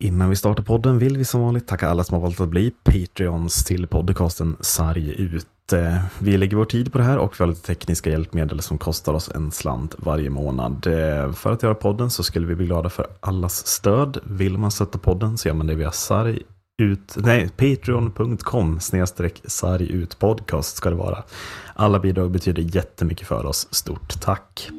Innan vi startar podden vill vi som vanligt tacka alla som har valt att bli Patreons till podcasten Sarg ut. Eh, vi lägger vår tid på det här och vi har lite tekniska hjälpmedel som kostar oss en slant varje månad. Eh, för att göra podden så skulle vi bli glada för allas stöd. Vill man stötta podden så gör man det via sarg ut, nej, patreon.com snedstreck sargutpodcast ska det vara. Alla bidrag betyder jättemycket för oss. Stort tack!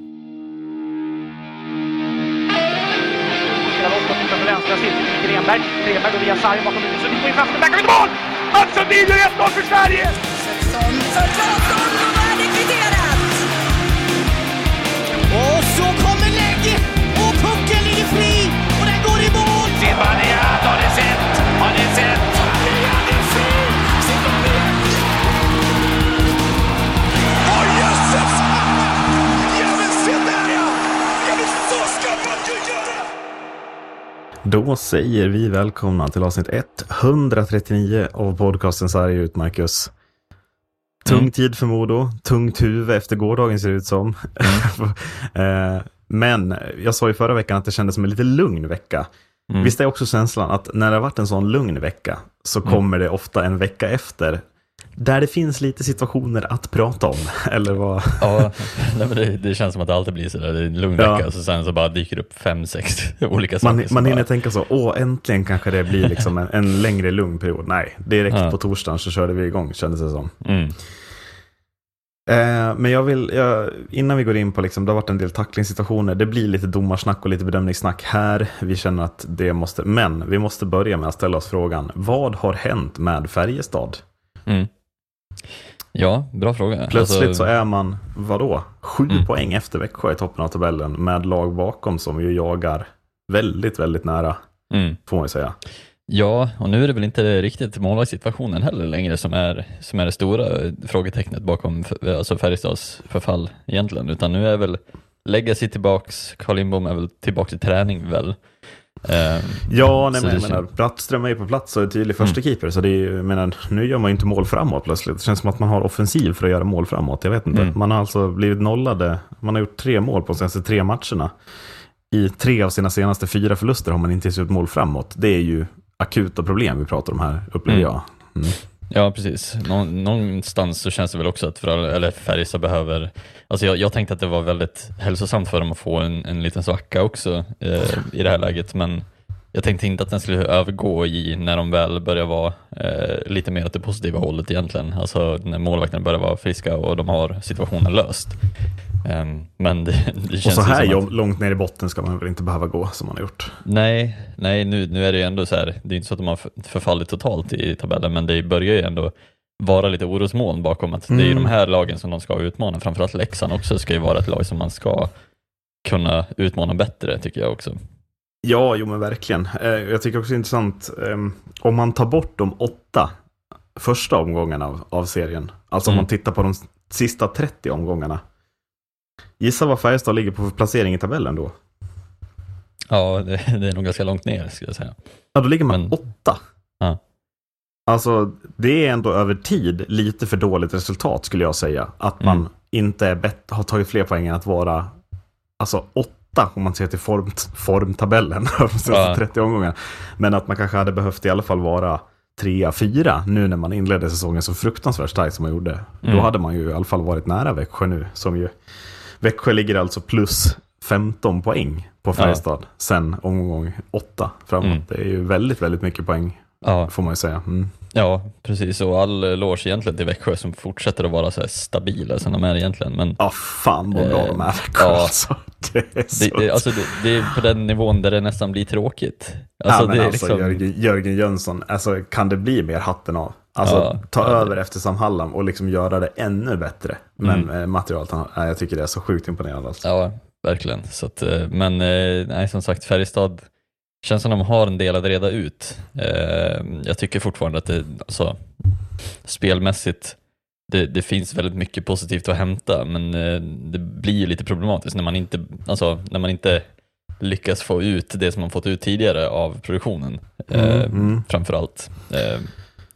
Grenberg. Grenberg går via sargen bakom huvudet. Sundin får in framför ut i mål! Mats Sundin gör 1-0 för Sverige! Svensson för Claesson och kvitterat! Så kommer läge och pucken ligger fri och den går i mål! Zibanejad har ni sett! Har ni sett? Då säger vi välkomna till avsnitt 139 av podcasten Sarg ut, Marcus. Tung Mm. tid för Modo, tungt huvud efter gårdagen ser det ut som. Eh, Men jag sa i förra veckan att det kändes som en lite lugn vecka. Mm. Visst är också känslan att när det har varit en sån lugn vecka så Mm. kommer det ofta en vecka efter där det finns lite situationer att prata om. Eller vad? Ja, nej, men det, det känns som att det alltid blir sådär, det är en lugn Ja. vecka, så sen så bara dyker det upp fem, sex olika saker. Man hinner bara, tänka så, åh äntligen kanske det blir liksom en, en längre lugn period. Nej, direkt Ja. på torsdagen så körde vi igång kändes det som. mm, Eh, men jag vill, jag, innan vi går in på, liksom, det har varit en del tacklingssituationer, det blir lite domarsnack och lite bedömningssnack här. Vi känner att det måste, men vi måste börja med att ställa oss frågan, vad har hänt med Färjestad? mm. Ja, bra fråga. Plötsligt Alltså, så är man, vadå, sju Mm. poäng efter Växjö i toppen av tabellen med lag bakom som ju jagar väldigt, väldigt nära, mm. får man ju säga. Ja, och nu är det väl inte riktigt målvaktssituationen heller längre som är, som är det stora frågetecknet bakom alltså Färjestads förfall egentligen, utan nu är väl Legacy tillbaks, Carl Lindbom är väl tillbaka i träning väl. Eh, Ja, nej, men jag menar, Brattström är ju på plats och är tydlig första keeper, så det är jag menar, nu gör man ju inte mål framåt plötsligt. Det känns som att man har offensiv för att göra mål framåt, jag vet inte. Mm. Man har alltså blivit nollade, man har gjort tre mål på de senaste tre matcherna. I tre av sina senaste fyra förluster har man inte ens gjort mål framåt. Det är ju akuta problem vi pratar om här, upplever Mm. jag. Ja, precis. Nå någonstans så känns det väl också att eller Färjestad behöver, alltså jag, jag tänkte att det var väldigt hälsosamt för dem att få en, en liten svacka också eh, i det här läget, men jag tänkte inte att den skulle övergå i när de väl börjar vara eh, lite mer åt det positiva hållet egentligen, alltså när målvakterna börjar vara friska och de har situationen löst. Ehm, men det, det Och känns så ju här att, långt ner i botten ska man väl inte behöva gå som man har gjort. Nej, nej nu, nu är det ju ändå så här, det är inte så att de har för- förfallit totalt i tabellen, men det börjar ju ändå vara lite orosmoln bakom att det är ju Mm. de här lagen som de ska utmana, framförallt Leksand också ska ju vara ett lag som man ska kunna utmana bättre tycker jag också. Ja, jo men verkligen. Eh, jag tycker också det är intressant, ehm, om man tar bort de åtta första omgångarna av, av serien, alltså om Mm. man tittar på de sista 30 omgångarna. Gissa vad Färjestad ligger på för placering i tabellen då? Ja, det, det är nog ganska långt ner skulle jag säga. Ja, då ligger man Men- åtta. Ja. Alltså, det är ändå över tid lite för dåligt resultat skulle jag säga. Att man Mm. inte är bett- har tagit fler poäng än att vara, alltså åtta om man ser till form, formtabellen de senaste Ja. 30 omgångarna. Men att man kanske hade behövt i alla fall vara trea, fyra nu när man inledde säsongen så fruktansvärt starkt som man gjorde. Då Mm. hade man ju i alla fall varit nära Växjö nu. Som ju, Växjö ligger alltså plus 15 poäng på Färjestad sen omgång åtta framåt. Mm. Det är ju väldigt, väldigt mycket poäng Ja, får man ju säga. Mm. Ja precis. Och all eloge egentligen till Växjö som fortsätter att vara så här stabila som de är egentligen. Men Ja, fan vad bra Eh, de är Växjö ja. alltså. Det är så... det, det, alltså det, det är på den nivån där det nästan blir tråkigt. Alltså ja, men alltså liksom, Jörgen, Jörgen Jönsson, alltså kan det bli mer hatten av? Alltså Ja, ta ja, över efter Sam Hallam och liksom göra det ännu bättre. Men Mm. eh, materialet, jag tycker det är så sjukt imponerande alltså. Ja, verkligen. Så att, eh, men eh, nej, som sagt, Färjestad känns som de har en del att reda ut. Eh, Jag tycker fortfarande att det, alltså, spelmässigt, det, det finns väldigt mycket positivt att hämta, men eh, det blir ju lite problematiskt när man inte, alltså, när man inte lyckas få ut det som man fått ut tidigare av produktionen, eh, Mm, mm. framför allt. Eh,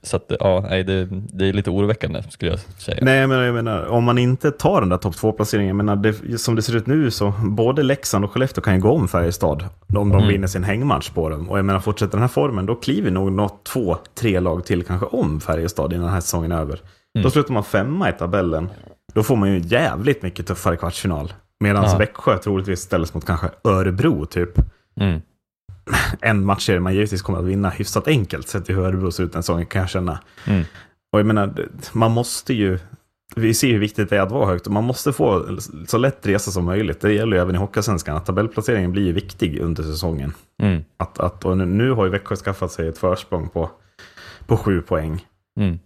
Så att, ja, nej, det, det är lite oroväckande skulle jag säga. Nej, menar, jag menar, om man inte tar den där topp 2-placeringen, jag menar, det, som det ser ut nu så både Leksand och Skellefteå kan ju gå om Färjestad om de Mm. vinner sin hängmatch på dem. Och jag menar, fortsätter den här formen, då kliver nog något två, tre lag till kanske om Färjestad innan den här säsongen är över. Mm. Då slutar man femma i tabellen. Då får man ju jävligt mycket tuffare kvartsfinal. Medan Ja. Växjö troligtvis ställs mot kanske Örebro typ. Mm. En matchserie man givetvis kommer att vinna hyfsat enkelt sett till hur Örebro ser ut den säsongen kan jag känna. Mm. Och jag menar, man måste ju, vi ser hur viktigt det är att vara högt och man måste få så lätt resa som möjligt. Det gäller ju även i Hockeyallsvenskan, att tabellplaceringen blir ju viktig under säsongen. Mm. Att, att, och nu, nu har ju Växjö skaffat sig ett försprång på, på sju poäng. Mm.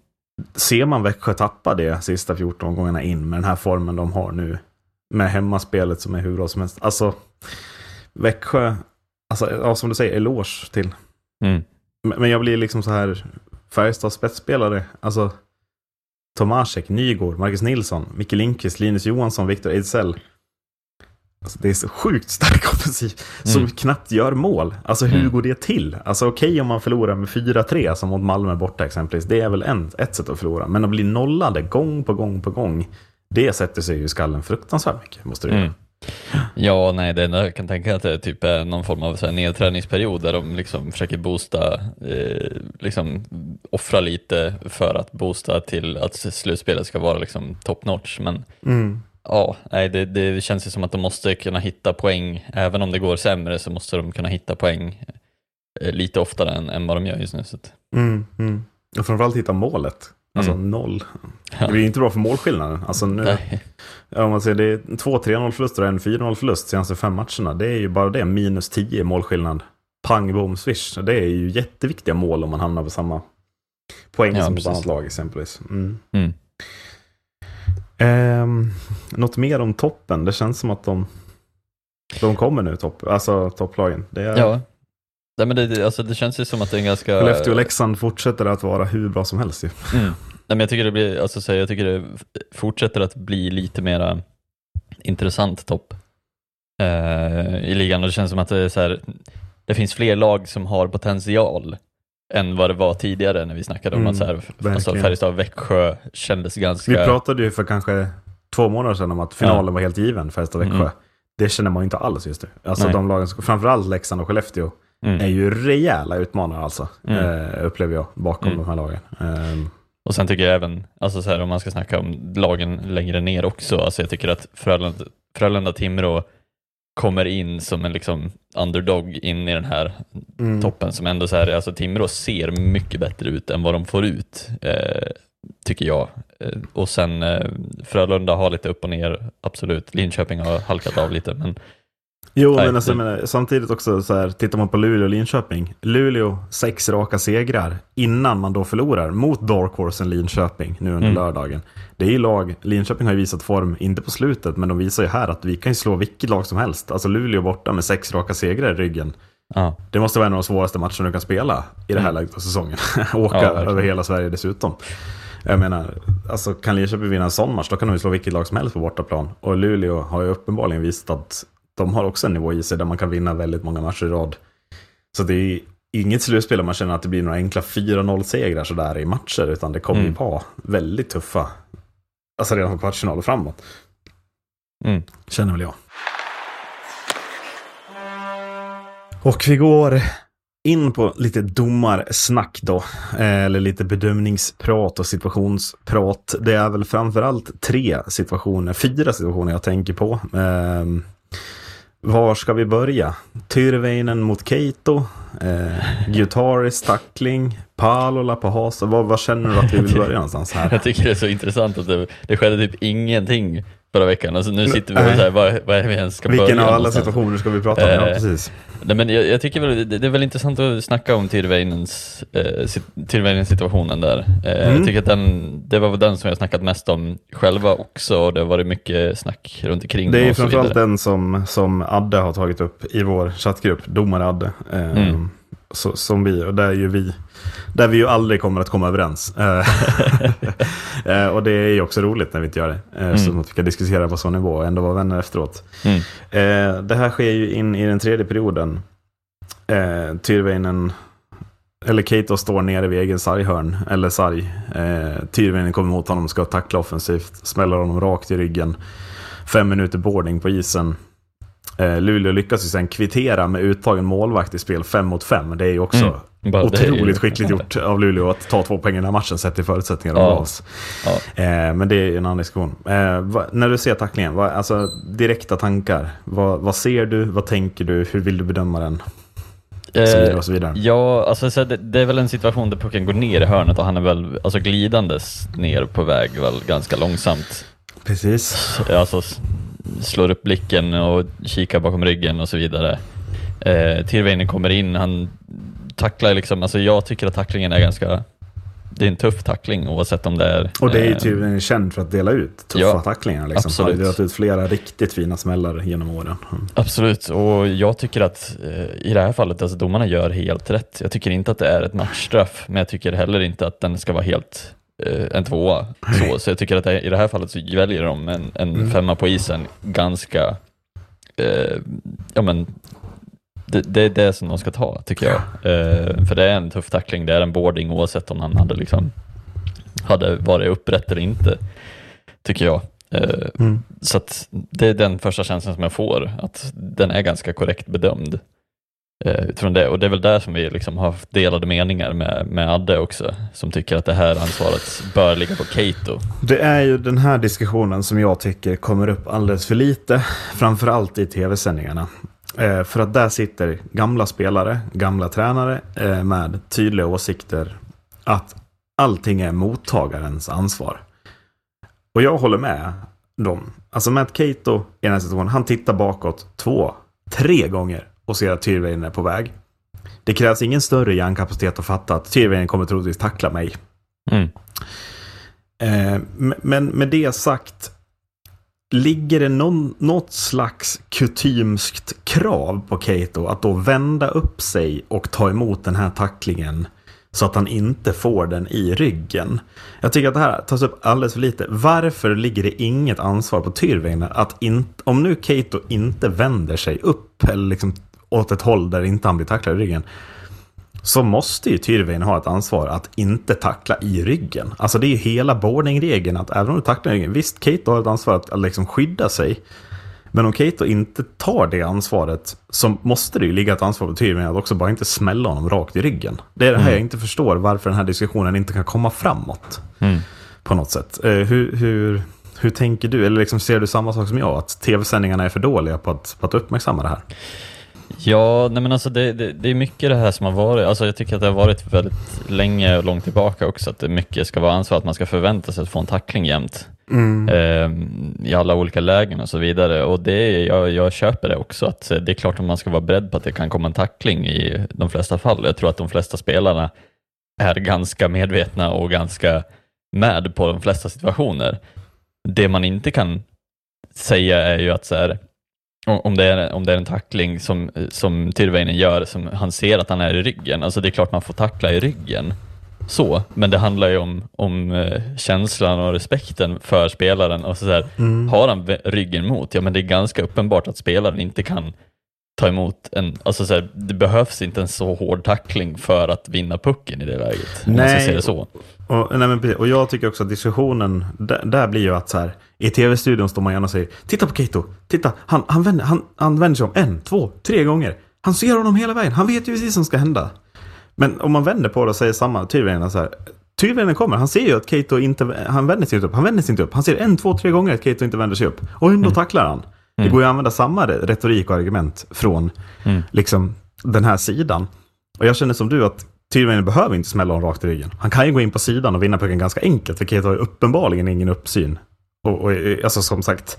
Ser man Växjö tappa det sista 14 gångerna in med den här formen de har nu, med hemmaspelet som är hur bra som helst. Alltså, Växjö, alltså, ja, som du säger, eloge till Mm. men jag blir liksom så här, Färjestads spetsspelare, alltså Tomasek, Nygård, Marcus Nilsson, Micke Lindqvist, Linus Johansson, Viktor Ejdsell. Alltså det är så sjukt stark offensiv som Mm. knappt gör mål. Alltså hur Mm. går det till? Alltså okej om man förlorar med 4-3 som mot Malmö borta exempelvis. Det är väl en, ett sätt att förlora. Men att bli nollade gång på gång på gång. Det sätter sig ju i skallen fruktansvärt mycket. Måste det. Mm. Ja, nej, det enda jag kan tänka att det är typ är någon form av så här nedträningsperiod där de liksom försöker boosta, eh, liksom offra lite för att boosta till att slutspelet ska vara liksom top notch. Men Mm. ja, nej, det, det känns ju som att de måste kunna hitta poäng, även om det går sämre så måste de kunna hitta poäng eh, lite oftare än, än vad de gör just nu. Så Mm, mm. Och framförallt hitta målet. Alltså Mm. noll. Det är inte bra för målskillnaden. Alltså nu, nej. Om man säger det är två 3-0 förluster och en 4-0 förlust senaste fem matcherna. Det är ju bara det, minus 10 i målskillnad. Pang, bom, swish. Det är ju jätteviktiga mål om man hamnar på samma poäng Ja, som ett precis. annat lag exempelvis. Mm. Mm. Ehm, något mer om toppen? Det känns som att de, de kommer nu, topp, alltså topplagen. Det är, Ja. Nej, men det, det- alltså, det känns ju som att det är en ganska... Skellefteå och Leksand fortsätter att vara hur bra som helst ju. Mm. Nej, men jag tycker det blir, alltså, så jag tycker det fortsätter att bli lite mera intressant topp eh, i ligan och det känns som att det är så här, det finns fler lag som har potential än vad det var tidigare när vi snackade om Mm, att så här, alltså. Färjestad och Växjö kändes ganska... Vi pratade ju för kanske två månader sedan om att finalen var helt given, Färjestad-Växjö. Mm. Det känner man ju inte alls just nu. Alltså Nej. de lagen, framförallt Leksand och Skellefteå, Mm. är ju rejäla utmanare alltså. Mm. Eh, upplever jag bakom Mm. de här lagen. Ehm, Och sen tycker jag även, alltså så här, om man ska snacka om lagen längre ner också, alltså jag tycker att Frölunda, Frölunda Timrå kommer in som en liksom underdog in i den här mm. toppen som ändå så här, alltså Timrå ser mycket bättre ut än vad de får ut, eh, tycker jag. Eh, och sen eh, Frölunda har lite upp och ner, absolut. Linköping har halkat av lite, men Jo, Nej, men alltså, menar, samtidigt också så här, tittar man på Luleå och Linköping. Luleå, sex raka segrar innan man då förlorar mot Dark Horsen Linköping nu under Mm. lördagen. Det är ju lag, Linköping har ju visat form, inte på slutet, men de visar ju här att vi kan ju slå vilket lag som helst. Alltså Luleå borta med sex raka segrar i ryggen. ja. Det måste vara en av de svåraste matcherna du kan spela i det här Mm. läget av säsongen. Åka Ja, över hela Sverige dessutom. Jag menar, alltså kan Linköping vinna en sån match, då kan de ju slå vilket lag som helst på bortaplan. Och Luleå har ju uppenbarligen visat att de har också en nivå i sig där man kan vinna väldigt många matcher i rad. Så det är inget slutspel där man känner att det blir några enkla 4-0-segrar sådär i matcher, utan det kommer ju Mm. vara väldigt tuffa, alltså redan från kvartsfinal och framåt. Mm. Känner väl jag. Och vi går in på lite domarsnack då. Eh, Eller lite bedömningsprat och situationsprat. Det är väl framförallt tre situationer, fyra situationer jag tänker på. Var ska vi börja? Tyrväinen mot Keito. Eh, Gutaris tackling. Palola på Hasa. Var, känner du att vi vill börja någonstans här? Jag tycker det är så intressant att det, det skedde typ ingenting förra veckan. Alltså nu sitter vi och så här, vad, vad är vi ens ska Vilken börja av alla någonstans? situationer ska vi prata om? Ja, Eh, precis. Nej, men jag, jag tycker väl, det, det är väl intressant att snacka om Tyrväinens eh, sit- situationen där. Eh, Mm. Jag tycker att den, det var den som jag snackat mest om själva också och det har varit mycket snack runt omkring Det är framförallt den som, som Adde har tagit upp i vår chattgrupp, domare Adde. Eh, Mm. Så, som vi, och där är ju vi, där vi ju aldrig kommer att komma överens. Eh, eh, och det är ju också roligt när vi inte gör det. Eh, Så Mm. att vi kan diskutera på sån nivå och ändå vara vänner efteråt. Mm. Det här sker ju in i den tredje perioden. Tyrväinen eller Keito står nere vid egen sarghörn, eller sarg. Eh, Tyrväinen kommer mot honom, ska tackla offensivt, smäller honom rakt i ryggen. Fem minuter boarding på isen. Eh, Luleå lyckas ju sen kvittera med uttagen målvakt i spel fem mot fem. Det är ju också Mm. Ju- otroligt skickligt gjort av Luleå att ta två poäng i den här matchen sett till förutsättningarna Ja. ja. gavs. Ja. Eh, men det är ju en annan diskussion. Eh, när du ser tacklingen, alltså direkta tankar. Vad, vad ser du? Vad tänker du? Hur vill du bedöma den? Så vidare och så vidare. Eh, Ja, alltså så det, det är väl en situation där pucken går ner i hörnet och han är väl alltså, glidandes ner på väg väl ganska långsamt. Precis. Alltså slår upp blicken och kikar bakom ryggen och så vidare. Eh, Tirveinen kommer in, han tacklar liksom, alltså jag tycker att tacklingen är ganska, det är en tuff tackling oavsett om det är... Och det är ju eh, tydligen känd för att dela ut tuffa Ja, tacklingar. Liksom. absolut. Har delat ut flera riktigt fina smällar genom åren. Mm. Absolut, och jag tycker att eh, i det här fallet, alltså domarna gör helt rätt. Jag tycker inte att det är ett matchstraff, men jag tycker heller inte att den ska vara helt en tvåa. Så, så jag tycker att det, i det här fallet så väljer de en, en Mm. femma på isen ganska, eh, ja men, det, det är det som de ska ta, tycker jag. Eh, för det är en tuff tackling, det är en boarding oavsett om han hade liksom, hade varit upprätt eller inte, tycker jag. Eh, Mm. så att det är den första känslan som jag får, att den är ganska korrekt bedömd. Eh, utifrån det. Och det är väl där som vi liksom har haft delade meningar med, med Adde också, som tycker att det här ansvaret bör ligga på Kato. Det är ju den här diskussionen som jag tycker kommer upp alldeles för lite. Framförallt i tv-sändningarna. Eh, för att där sitter gamla spelare, gamla tränare eh, med tydliga åsikter att allting är mottagarens ansvar. Och jag håller med dem. Alltså Matt Cato i den här situationen, han tittar bakåt två, tre gånger och ser att Tyrväinen är på väg. Det krävs ingen större hjärnkapacitet att fatta att Tyrväinen kommer troligtvis tackla mig. Mm. Eh, men med det sagt, ligger det någon, något slags kutymskt krav på Kato att då vända upp sig och ta emot den här tacklingen så att han inte får den i ryggen? Jag tycker att det här tas upp alldeles för lite. Varför ligger det inget ansvar på Tyrväinen att inte, om nu Kato inte vänder sig upp eller liksom åt ett håll där inte han blir tacklad i ryggen, så måste ju Tyrväinen ha ett ansvar att inte tackla i ryggen. Alltså det är ju hela boardingregeln att även om du tacklar i ryggen, visst Kato har ett ansvar att, liksom skydda sig. Men om Kato inte tar det ansvaret så måste det ju ligga ett ansvar på Tyrväinen att också bara inte smälla honom rakt i ryggen. Det är det här jag inte förstår, varför den här diskussionen inte kan komma framåt. Mm. På något sätt. Eh, hur, hur, hur tänker du? Eller liksom ser du samma sak som jag? Att tv-sändningarna är för dåliga på att, på att uppmärksamma det här? Ja, nej men alltså det, det, det är mycket det här som har varit, alltså jag tycker att det har varit väldigt länge och långt tillbaka också, att det mycket ska vara ansvar, att man ska förvänta sig att få en tackling jämt. Eh, I alla olika lägen och så vidare. Och det, jag, jag köper det också, att det är klart att man ska vara beredd på att det kan komma en tackling i de flesta fall. Jag tror att de flesta spelarna är ganska medvetna och ganska med på de flesta situationer. Det man inte kan säga är ju att så här, om det, är, om det är en tackling som, som Tyrväinen gör, som han ser att han är i ryggen, alltså det är klart man får tackla i ryggen. Så, men det handlar ju om, om eh, känslan och respekten för spelaren. Och så så här, Har han ryggen mot, ja men det är ganska uppenbart att spelaren inte kan ta emot en, alltså så här, det behövs inte en så hård tackling för att vinna pucken i det läget. Nej. se det så. Och, nej men, och jag tycker också att diskussionen, där, där blir ju att så här, i tv-studion står man gärna och säger, titta på Kato, titta, han, han, vänder, han, han vänder sig om en, två, tre gånger. Han ser honom hela vägen, han vet ju precis vad som ska hända. Men om man vänder på det och säger samma, Tyrväinen så här, Tyrväinen kommer, han ser ju att Kato inte, han vänder sig inte upp, han vänder sig inte upp. Han ser en, två, tre gånger att Kato inte vänder sig upp. Och ändå tacklar han. Det går ju att använda samma retorik och argument från Mm. liksom den här sidan. Och jag känner som du att Tyrväinen behöver inte smälla honom rakt i ryggen. Han kan ju gå in på sidan och vinna pucken ganska enkelt, för Kato har ju uppenbarligen ingen uppsyn. Och, och alltså som sagt,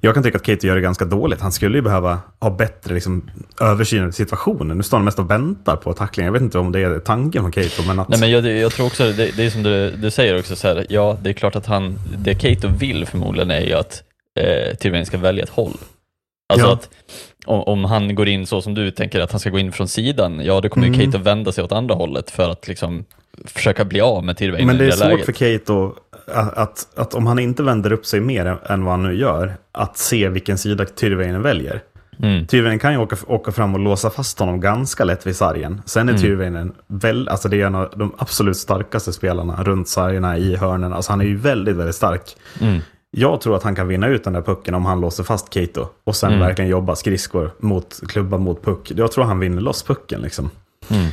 jag kan tycka att Kato gör det ganska dåligt. Han skulle ju behöva ha bättre liksom, översyn över situationen. Nu står han mest och väntar på tacklingen. Jag vet inte om det är tanken från Kato, men att... Nej, men jag, jag tror också, det, det är som du, du säger också, så här, ja det är klart att han, det Kato vill förmodligen är ju att eh, Tyrväinen ska välja ett håll. Alltså Ja. att om, om han går in så som du tänker att han ska gå in från sidan, ja då kommer ju Mm. Kato vända sig åt andra hållet för att liksom försöka bli av med Tyrväinen Men det i är det svårt läget. för Kato att, att, att om han inte vänder upp sig mer än- än vad han nu gör, att se vilken sida Tyrväinen väljer. Mm. Tyrväinen kan ju åka, åka fram och låsa fast honom ganska lätt vid sargen. Sen är Mm. Tyrväinen väl, alltså det är en av de absolut starkaste spelarna runt sargerna i hörnen. Alltså han är ju väldigt, väldigt stark. Mm. Jag tror att han kan vinna ut den där pucken om han låser fast Keito. Och sen Mm. verkligen jobba skridskor mot klubba mot puck. Jag tror han vinner loss pucken liksom. Mm.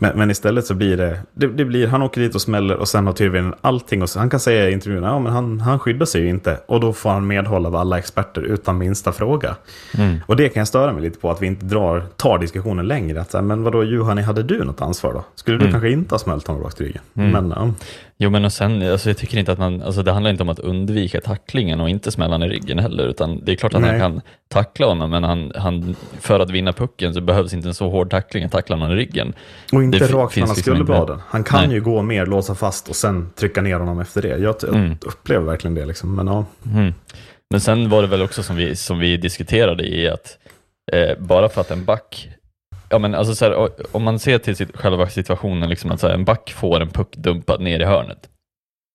Men, men istället så blir det, det, det blir, han åker dit och smäller och sen har Tyrväinen allting. Och så, han kan säga i intervjun, ja men han, han skyddar sig ju inte. Och då får han medhåll av alla experter utan minsta fråga. Mm. Och det kan jag störa mig lite på, att vi inte drar, tar diskussionen längre. Att, men vadå Juhani, hade du något ansvar då? Skulle du Mm. kanske inte ha smält honom rakt i ryggen? Mm. Men ja, Jo men och sen, alltså jag tycker inte att man, alltså det handlar inte om att undvika tacklingen och inte smälla i ryggen heller, utan det är klart att Nej. han kan tackla honom, men han, han, för att vinna pucken så behövs inte en så hård tackling att tackla någon i ryggen. och inte Det rakt mellan liksom skulderbladen. Han kan Nej. ju gå mer, låsa fast och sen trycka ner honom efter det. Jag, jag Mm. upplever verkligen det liksom. Men ja, Mm. Men sen var det väl också som vi, som vi diskuterade i att eh, bara för att en back, ja men alltså så här, om man ser till sitt, själva situationen, liksom att så här, en back får en puck dumpad ner i hörnet.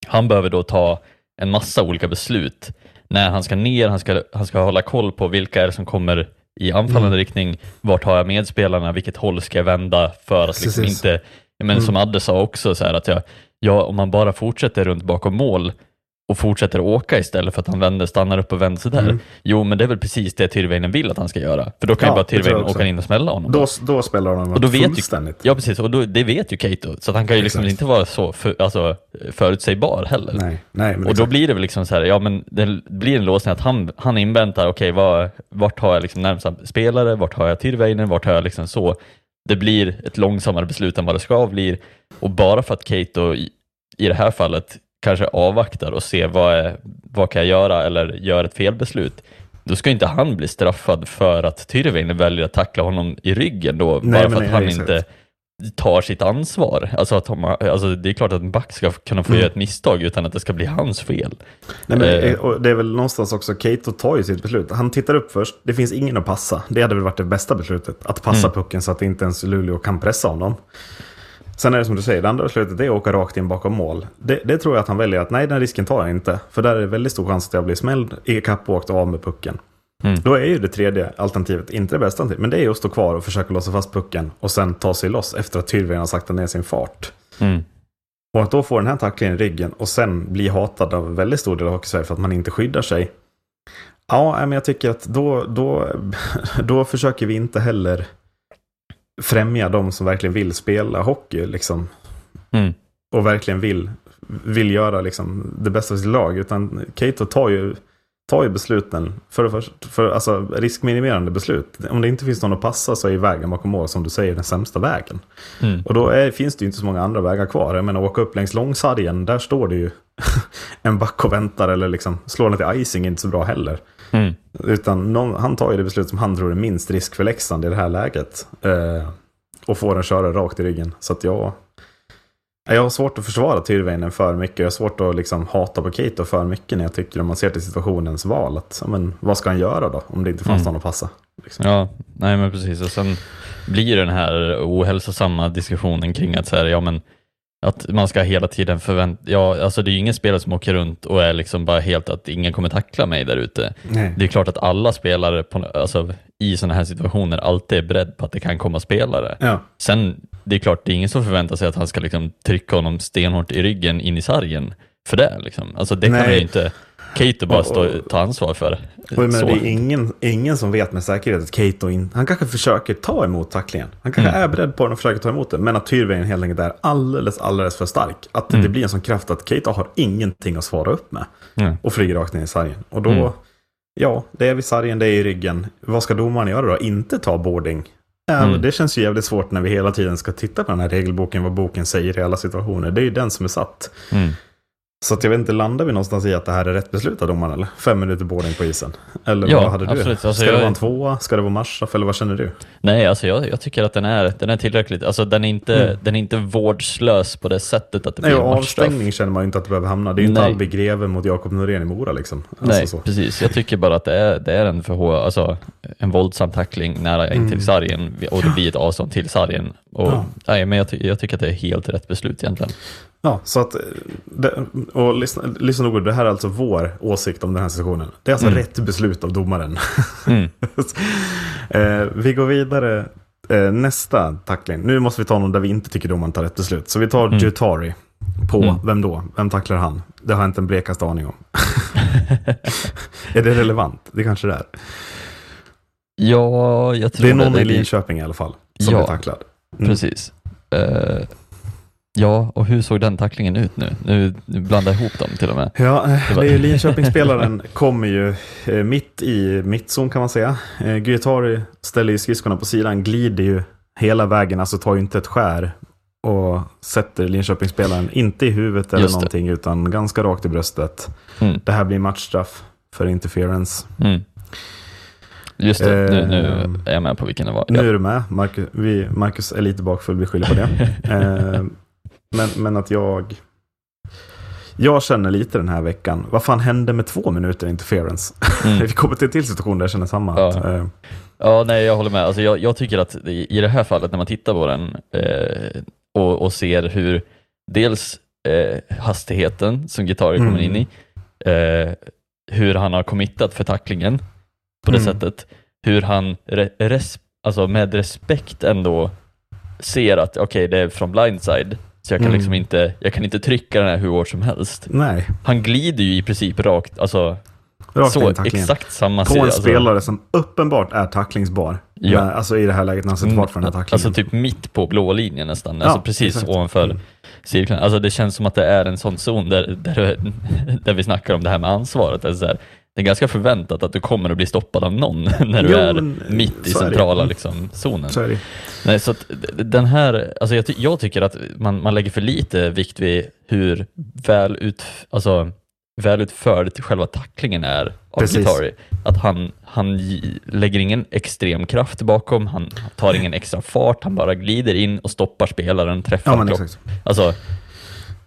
Han behöver då ta en massa olika beslut när han ska ner, han ska, han ska hålla koll på vilka är det som kommer i anfallande Mm. riktning, vart har jag medspelarna, vilket håll ska jag vända för att liksom inte, men Mm. som Adde sa också, så här, att jag, ja, om man bara fortsätter runt bakom mål och fortsätter åka istället för att han vänder, stannar upp och vänder sig där. Mm. Jo, men det är väl precis det Tyrväinen vill att han ska göra. För då kan Ja, ju bara Tyrväinen åka in och smälla honom. då, då spelar de Och då vet ju- fullständigt. Ja, precis. Och då, det vet ju Keito. Så han kan ju liksom inte vara så för, alltså, förutsägbar heller. Nej, nej, Och då exakt. blir det väl liksom så här, ja men det blir en låsning att han, han inväntar, okej, vad- vart har jag liksom närmsta spelare, vart har jag Tyrväinen, vart har jag liksom så. Det blir ett långsammare beslut än vad det ska bli. Och bara för att Keito i, i det här fallet kanske avvaktar och ser vad, är, vad kan jag göra eller gör ett felbeslut, då ska inte han bli straffad för att Tyrväinen väljer att tackla honom i ryggen då, Nej, bara för att nej, han exakt. inte tar sitt ansvar. Alltså, att de, alltså det är klart att en back ska kunna få Mm. göra ett misstag utan att det ska bli hans fel. Nej, men, Eh. det är väl någonstans också, Keito tar ju sitt beslut. Han tittar upp först, det finns ingen att passa. Det hade väl varit det bästa beslutet. Att passa Mm. pucken så att inte ens Luleå kan pressa honom. Sen är det som du säger, det andra beslutet är att åka rakt in bakom mål. Det, det tror jag att han väljer att, nej den risken tar jag inte. För där är det väldigt stor chans att jag blir smälld, i kapp och åkt av med pucken. Mm. Då är ju det tredje alternativet inte det bästa men det är ju att stå kvar och försöka låsa fast pucken och sen ta sig loss efter att Tyrväinen har saktat ner sin fart. Mm. Och att då få den här tacklingen i ryggen och sen bli hatad av en väldigt stor del av Hockeysverige för att man inte skyddar sig. Ja, men jag tycker att då, då, då försöker vi inte heller främja de som verkligen vill spela hockey. Liksom, Mm. och verkligen vill, vill göra liksom, det bästa för sitt lag. Utan Keito tar ju, tar ju besluten, för, först- för, alltså riskminimerande beslut. Om det inte finns någon att passa så är vägen bakom mål, som du säger, den sämsta vägen. Mm. Och då är, finns det ju inte så många andra vägar kvar. Jag menar, åka upp längs långsargen, där står det ju en back och väntar eller liksom slår den till icing är inte så bra heller. Mm. Utan någon, han tar ju det beslut som han tror är minst risk för Leksand i det här läget. Eh, och får den köra rakt i ryggen. Så att jag... Jag har svårt att försvara Tyrväinen för mycket. Jag har svårt att liksom hata på Keito för mycket när jag tycker om man ser till situationens val. Att, men, vad ska han göra då? Om det inte fanns Mm. någon att passa. Liksom. Ja, nej men precis. Och sen blir den här ohälsosamma diskussionen kring att så här, ja men att man ska hela tiden förvänta, ja alltså det är ju ingen spelare som åker runt och är liksom bara helt att ingen kommer tackla mig där ute. Det är klart att alla spelare på, alltså, i sådana här situationer alltid är beredd på att det kan komma spelare. Ja. Sen, det är klart, det är ingen som förväntar sig att han ska liksom trycka honom stenhårt i ryggen in i sargen för det. Liksom. Alltså det kan Nej. han ju inte Keito bara stå, ta ansvar för. Menar, Så. det är ingen, ingen som vet med säkerhet att Keito in, han kanske försöker ta emot tacklingen. Han kanske Mm. är beredd på den och försöker ta emot den. Men att Tyrväinen helt enkelt är alldeles, alldeles för stark. Att Mm. det blir en sån kraft att Keito har ingenting att svara upp med. Mm. Och flyger rakt ner i sargen. Och då, Mm. ja, det är vid sargen, det är i ryggen. Vad ska domaren göra då? Inte ta boarding? Mm. men Det känns ju jävligt svårt när vi hela tiden ska titta på den här regelboken, vad boken säger i alla situationer. Det är ju den som är satt. Mm. Så att jag vet inte, landar vi någonstans i att det här är rätt beslut av domaren eller? Fem minuter boarding på isen? Eller Ja, vad hade du? absolut. Alltså, Ska jag- det vara en tvåa? Ska det vara matchup? Eller vad känner du? Nej, alltså jag, jag tycker att den är, den är tillräckligt, alltså den är, inte, Mm. den är inte vårdslös på det sättet att det Nej, blir en matchstraff. avstängning känner man ju inte att det behöver hamna. Det är ju inte Nej. Albin Greve mot Jakob Norén i Mora liksom. Alltså Nej, så. precis. Jag tycker bara att det är, det är en för alltså en våldsam tackling nära in Mm. till sargen och det blir ett avstånd till sargen Och, Ja. nej, men jag, ty- jag tycker att det är helt rätt beslut egentligen. Ja, så att, det, och lyssna, lyssna noga, det här är alltså vår åsikt om den här sessionen. Det är alltså Mm. rätt beslut av domaren. Mm. eh, vi går vidare. Eh, nästa tackling. Nu måste vi ta någon där vi inte tycker domaren tar rätt beslut. Så vi tar Mm. Jutari. På, Mm. vem då? Vem tacklar han? Det har jag inte en blekaste aning om. är det relevant? Det kanske det är. Ja, jag tror Det är någon det. i det- Linköping i alla fall som Ja. blir tacklad. Mm. Precis. Eh, ja, och hur såg den tacklingen ut nu? Nu nu blandar jag ihop dem till och med. Ja, Det är Linköpingsspelaren kommer ju eh, mitt i mittzon kan man säga. Eh, Guittari ställer ju skridskorna på sidan, glider ju hela vägen, alltså tar ju inte ett skär och sätter Linköpingsspelaren inte i huvudet eller någonting utan ganska rakt i bröstet. Mm. Det här blir matchstraff för interference. Mm. Just det, nu, nu Ehm. är jag med på vilken det var. Nu är du med, Marcus, vi, Marcus är lite bakfull, vi skyller på det. eh, men, men att jag... Jag känner lite den här veckan, vad fan hände med två minuter interference? Mm. Vi kommer till en till situation där jag känner samma. Ja. Att, eh, Ja, nej, jag håller med. Alltså, jag, jag tycker att i det här fallet, när man tittar på den eh, och, och ser hur dels eh, hastigheten som Guitari kommer Mm. in i, eh, hur han har committat för tacklingen på det Mm. sättet, hur han re, res, alltså med respekt ändå ser att okej, det är från blindside, så jag kan Mm. liksom inte, jag kan inte trycka den här hur hårt som helst. nej, Han glider ju i princip rakt, alltså rakt så tacklingen. exakt samma På sida, en alltså. spelare som uppenbart är tacklingsbar. Ja. När- Alltså i det här läget när han sätter fart för den här tacklingen. Alltså typ mitt på blå linjen nästan, Ja, alltså precis exakt. ovanför Mm. cirkeln. Alltså det känns som att det är en sån zon där, där, där vi snackar om det här med ansvaret. Alltså så här, det är ganska förväntat att du kommer att bli stoppad av någon när du Jo, är men, mitt i centrala Mm. liksom, zonen. Så. Nej, så att den här, alltså jag, ty- jag tycker att man, man lägger för lite vikt vid hur väl, ut, alltså, väl utförd själva tacklingen är av Precis. Guitari. Att han, han lägger ingen extrem kraft bakom, han tar ingen extra fart, han bara glider in och stoppar spelaren, träffar Ja, exakt. Alltså,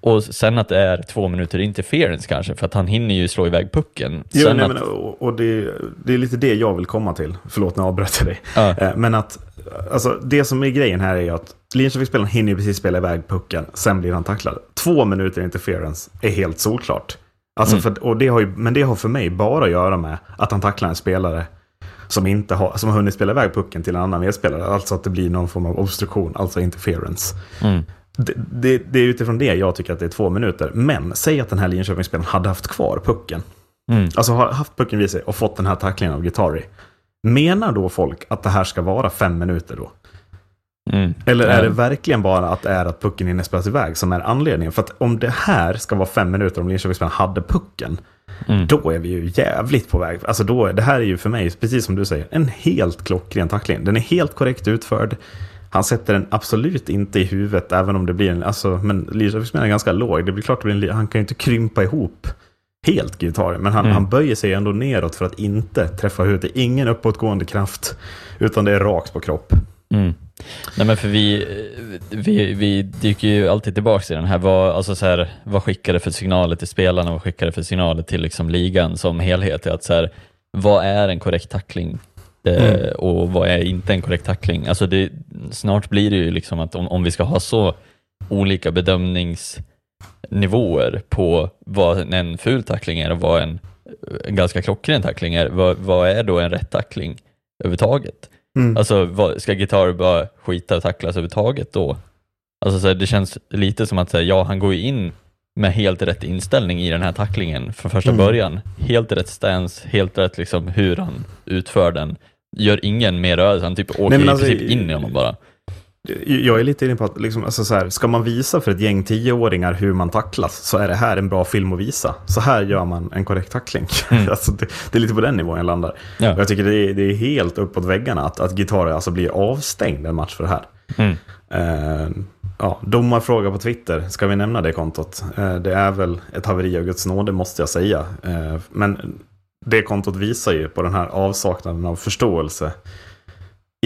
och sen att det är två minuter interference kanske, för att han hinner ju slå iväg pucken. Jo, sen nej, att, men, och och det, det är lite det jag vill komma till. Förlåt, avbröt jag dig. Ja. Eh, Men att, alltså det som är grejen här är ju att Linköpingsspelaren hinner precis spela iväg pucken, sen blir han tacklad. Två minuter interference är helt solklart. Alltså Mm. för, och det har ju, men det har för mig bara att göra med att han tacklar en spelare som, inte har, som har hunnit spela iväg pucken till en annan medspelare. Alltså att det blir någon form av obstruktion, alltså interference. mm, Det, det, det är utifrån det jag tycker att det är två minuter. Men säg att den här Linköpingsspelaren hade haft kvar pucken. mm, Alltså har haft pucken vid sig och fått den här tacklingen av Guitari. Menar då folk att det här ska vara fem minuter då? mm. Eller är det verkligen bara att det är att pucken hinner spelas iväg som är anledningen? För att om det här ska vara fem minuter om Linköpingsspelaren hade pucken, Mm. då är vi ju jävligt på väg. Alltså då, det här är ju för mig, precis som du säger, en helt klockren tackling. Den är helt korrekt utförd. Han sätter den absolut inte i huvudet, även om det blir en... Alltså, men Linköpingsspelaren är ganska låg. Det blir klart, det blir en, han kan ju inte krympa ihop helt Guitari. Men han, Mm. han böjer sig ändå neråt för att inte träffa huvudet. Det är ingen uppåtgående kraft, utan det är rakt på kropp. Mm. Nej men för vi, vi, vi dyker ju alltid tillbaka i den här, vad, alltså så här, vad skickar det för signaler till spelarna, vad skickar det för signaler till liksom ligan som helhet? Att så här, vad är en korrekt tackling? Eh, Mm. och vad är inte en korrekt tackling? Alltså det, snart blir det ju liksom att om, om vi ska ha så olika bedömningsnivåer på vad en ful tackling är och vad en, en ganska klockren tackling är, vad, vad är då en rätt tackling överhuvudtaget? Mm. Alltså, vad, ska Gitarr bara skita och tacklas överhuvudtaget då? Alltså, så här, det känns lite som att, här, ja, han går ju in med helt rätt inställning i den här tacklingen från första Mm. början. Helt rätt stance, helt rätt liksom hur han utför den. Gör ingen mer rörelse, han typ åker Nej, men i alltså, princip in i honom bara. Jag är lite inne på att liksom, alltså så här, ska man visa för ett gäng tioåringar hur man tacklas så är det här en bra film att visa. Så här gör man en korrekt tackling. Mm. alltså, det, det är lite på den nivån jag landar. Ja. Jag tycker det är, det är helt uppåt väggarna att, att gitarrer alltså blir avstängd en match för det här. Mm. Eh, ja, domarfråga på Twitter, ska vi nämna det kontot? Eh, det är väl ett haveri av Guds nåde måste jag säga. Eh, men det kontot visar ju på den här avsaknaden av förståelse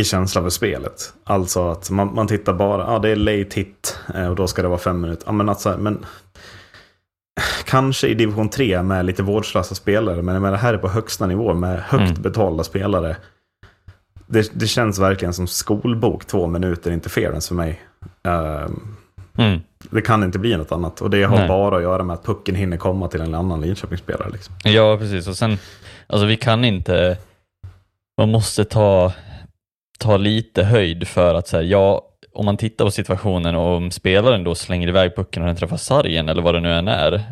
i känsla för spelet. Alltså att man, man tittar bara, ja det är late hit eh, och då ska det vara fem minuter. Ja, men, alltså, men Kanske i division 3 med lite vårdslösa spelare, men menar, det här är på högsta nivå med högt Mm. betalda spelare. det, det känns verkligen som skolbok, två minuter interference för mig. Eh, Mm. det kan inte bli något annat. Och det har Nej. bara att göra med att pucken hinner komma till en annan Linköpingsspelare. Liksom. Ja, precis. Och sen, alltså vi kan inte, man måste ta, ta lite höjd för att säga, ja, om man tittar på situationen och om spelaren då slänger iväg pucken och den träffar sargen eller vad det nu än är.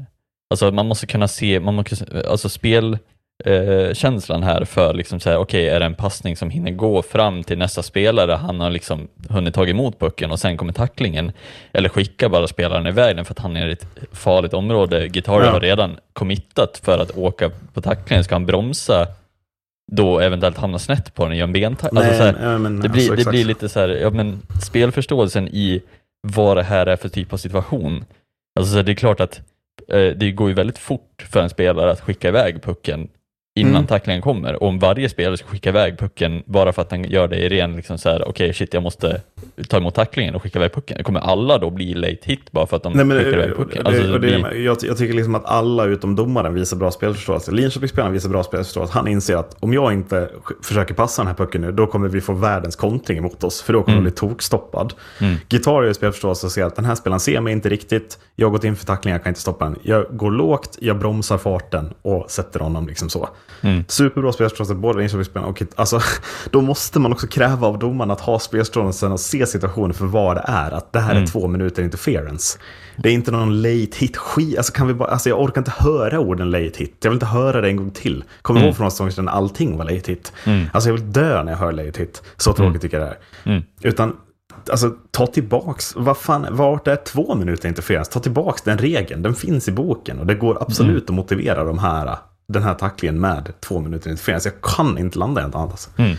Alltså man måste kunna se, man måste, alltså spel, eh, känslan här för liksom säga, okej, är det en passning som hinner gå fram till nästa spelare, han har liksom hunnit ta emot pucken och sen kommer tacklingen, eller skicka bara spelaren iväg den för att han är i ett farligt område. Guitar Ja. har redan committat för att åka på tacklingen, ska han bromsa då eventuellt hamna snett på den och göra en bentackling? Alltså, så här, men, det, blir, alltså, det blir lite så här, ja men spelförståelsen i vad det här är för typ av situation. Alltså så det är klart att eh, det går ju väldigt fort för en spelare att skicka iväg pucken innan Mm. tacklingen kommer. Och om varje spelare ska skicka iväg pucken bara för att den gör det i ren liksom så här, okej shit jag måste ta emot tacklingen och skicka iväg pucken. Kommer alla då bli late hit bara för att de Nej, men, skickar iväg pucken. Alltså, det det, blir, jag, jag tycker liksom att alla utom domaren visar bra spelförståelse. Linköpingsspelaren visar bra spelförståelse. Han inser att om jag inte försöker passa den här pucken nu, då kommer vi få världens kontring emot oss. För då kommer Mm. bli tokstoppad. Mm. Gitarr spelförståelse och ser att den här spelaren ser mig inte riktigt. Jag har gått in för tackling, jag kan inte stoppa den. Jag går lågt, jag bromsar farten och sätter honom liksom så. Mm. Superbra spelförståelse, både Linköpingsspelarna och alltså, Då måste man också kräva av domaren att ha spelförståelsen och se situationen för vad det är. Att det här Mm. är två minuter interference. Det är inte någon late hit skit. Alltså, kan vi bara, alltså, jag orkar inte höra orden late hit. Jag vill inte höra det en gång till. Kommer Mm. ihåg från säsongen sedan allting var late hit. Mm. Alltså jag vill dö när jag hör late hit. Så tråkigt tycker jag det är. Mm. Utan, alltså ta tillbaks, vad fan, vart är två minuter interference? Ta tillbaks den regeln, den finns i boken och det går absolut Mm. att motivera de här, den här tacklingen med två minuter interference. Jag kan inte landa i något annat. Alltså. Mm.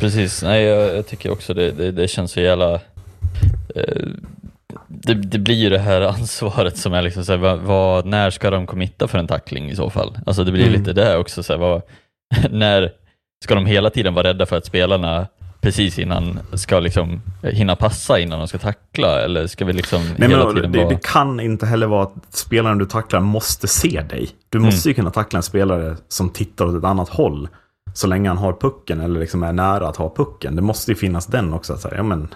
Precis, nej jag, jag tycker också det, det, det känns så jävla... Eh, det, det blir ju det här ansvaret som är liksom så här, vad, vad, när ska de committa för en tackling i så fall? Alltså det blir Mm. lite det också, så här, vad, när ska de hela tiden vara rädda för att spelarna precis innan ska liksom hinna passa innan de ska tackla eller ska vi liksom Nej, hela men, tiden det, vara... det kan inte heller vara att spelaren du tacklar måste se dig. Du Mm. måste ju kunna tackla en spelare som tittar åt ett annat håll. Så länge han har pucken eller liksom är nära att ha pucken. Det måste ju finnas den också. Att säga, ja, men,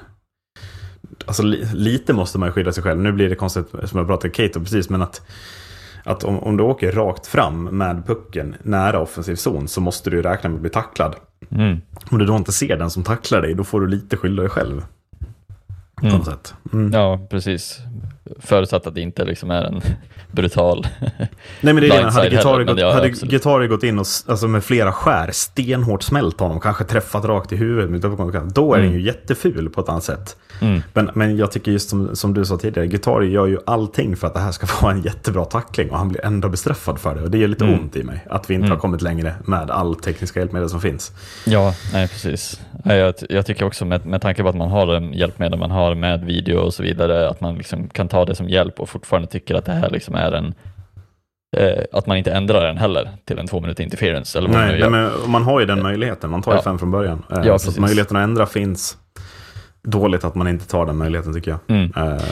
alltså, li, lite måste man ju skydda sig själv. Nu blir det konstigt som jag pratade Kato precis. Men att, att om, om du åker rakt fram med pucken nära offensiv zon så måste du räkna med att bli tacklad. Mm. Om du då inte ser den som tacklar dig då får du lite skylla dig själv. På Mm. något sätt. Mm. Ja, precis. Förutsatt att det inte liksom är en brutal... Nej men det är det, hade blindside Guitar heller, men gått, ja, hade gått in och alltså med flera skär stenhårt smält honom, kanske träffat rakt i huvudet, då är den ju jätteful på ett annat sätt. Mm. Men, men jag tycker just som, som du sa tidigare, Guitar gör ju allting för att det här ska vara en jättebra tackling och han blir ändå bestraffad för det. Och det gör lite Mm. ont i mig att vi inte Mm. har kommit längre med all tekniska hjälpmedel som finns. Ja, nej precis. Jag, jag tycker också med, med tanke på att man har de hjälpmedel man har med video och så vidare, att man liksom kan ta det som hjälp och fortfarande tycker att det här liksom är en eh, att man inte ändrar den heller till en två minuter interference eller vad man Nej, nej, men man har ju den möjligheten, man tar ju Ja. fem från början. Eh, Ja, så möjligheten att ändra finns. Dåligt att man inte tar den möjligheten tycker jag. Mm. Eh,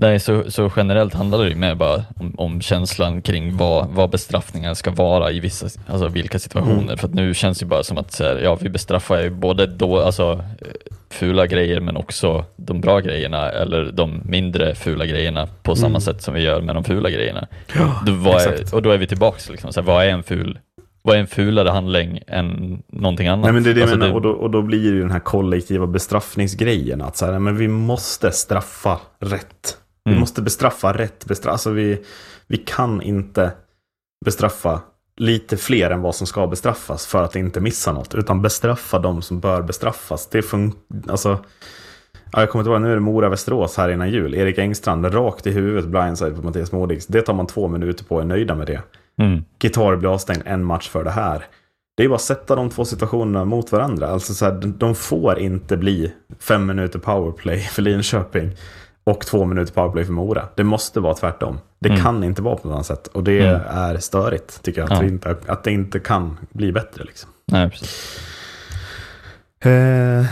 Nej, så, så generellt handlar det ju mer bara om, om känslan kring vad, vad bestraffningen ska vara i vissa, alltså vilka situationer. Mm. För att nu känns det ju bara som att så här, ja, vi bestraffar ju både då, alltså, eh, fula grejer men också de bra grejerna eller de mindre fula grejerna på samma Mm. sätt som vi gör med de fula grejerna. då, vad exakt. är, och då är vi tillbaks, liksom, så här, vad är en ful vad är en fulare handling än någonting annat? Nej men det är det jag Alltså, menar, och, då, och då blir det ju den här kollektiva bestraffningsgrejen. Att så här, men vi måste straffa rätt. Vi Mm. måste bestraffa rätt. Bestraff, alltså vi, vi kan inte bestraffa lite fler än vad som ska bestraffas för att inte missa något. Utan bestraffa de som bör bestraffas. Det fun- alltså, ja, jag kommer inte ihåg, nu är det Mora-Västerås här innan jul. Erik Engstrand rakt i huvudet, blindside på Mattias Modigs. Det tar man två minuter på och är nöjda med det. Mm. Gitarr blir avstängd en match för det här. Det är bara att sätta de två situationerna mot varandra. Alltså så här, de får inte bli fem minuter powerplay för Linköping och två minuter powerplay för Mora. Det måste vara tvärtom. Det Mm. kan inte vara på något annat sätt. Och det Mm. är störigt, tycker jag. Att, Ja. vi inte, att det inte kan bli bättre. Liksom. Nej, precis. Eh,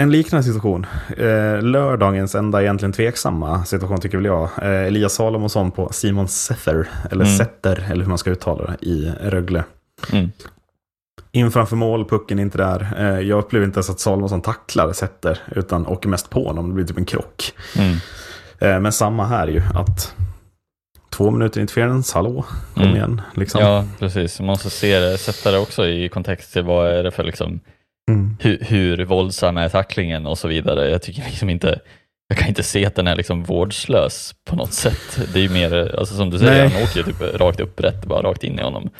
en liknande situation. Eh, lördagens enda egentligen tveksamma situation tycker väl jag. Eh, Elias Salomonsson på Simon Sether, eller Mm. Setter, eller hur man ska uttala det, i Rögle. Mm. In framför mål, pucken är inte där. Eh, jag upplever inte ens att Salomonsson tacklar, sätter, utan åker mest på honom. Det blir typ en krock. Mm. Eh, men samma här ju, att två minuter interference, hallå, kom Mm. igen. Liksom. Ja, precis. Man måste se det, sätta det också i kontext till vad är det för liksom, Mm. hur, hur våldsam är tacklingen och så vidare. Jag tycker liksom inte, jag kan inte se att den är liksom vårdslös på något sätt. Det är ju mer, alltså som du säger, Nej. han åker ju typ rakt upprätt, bara rakt in i honom.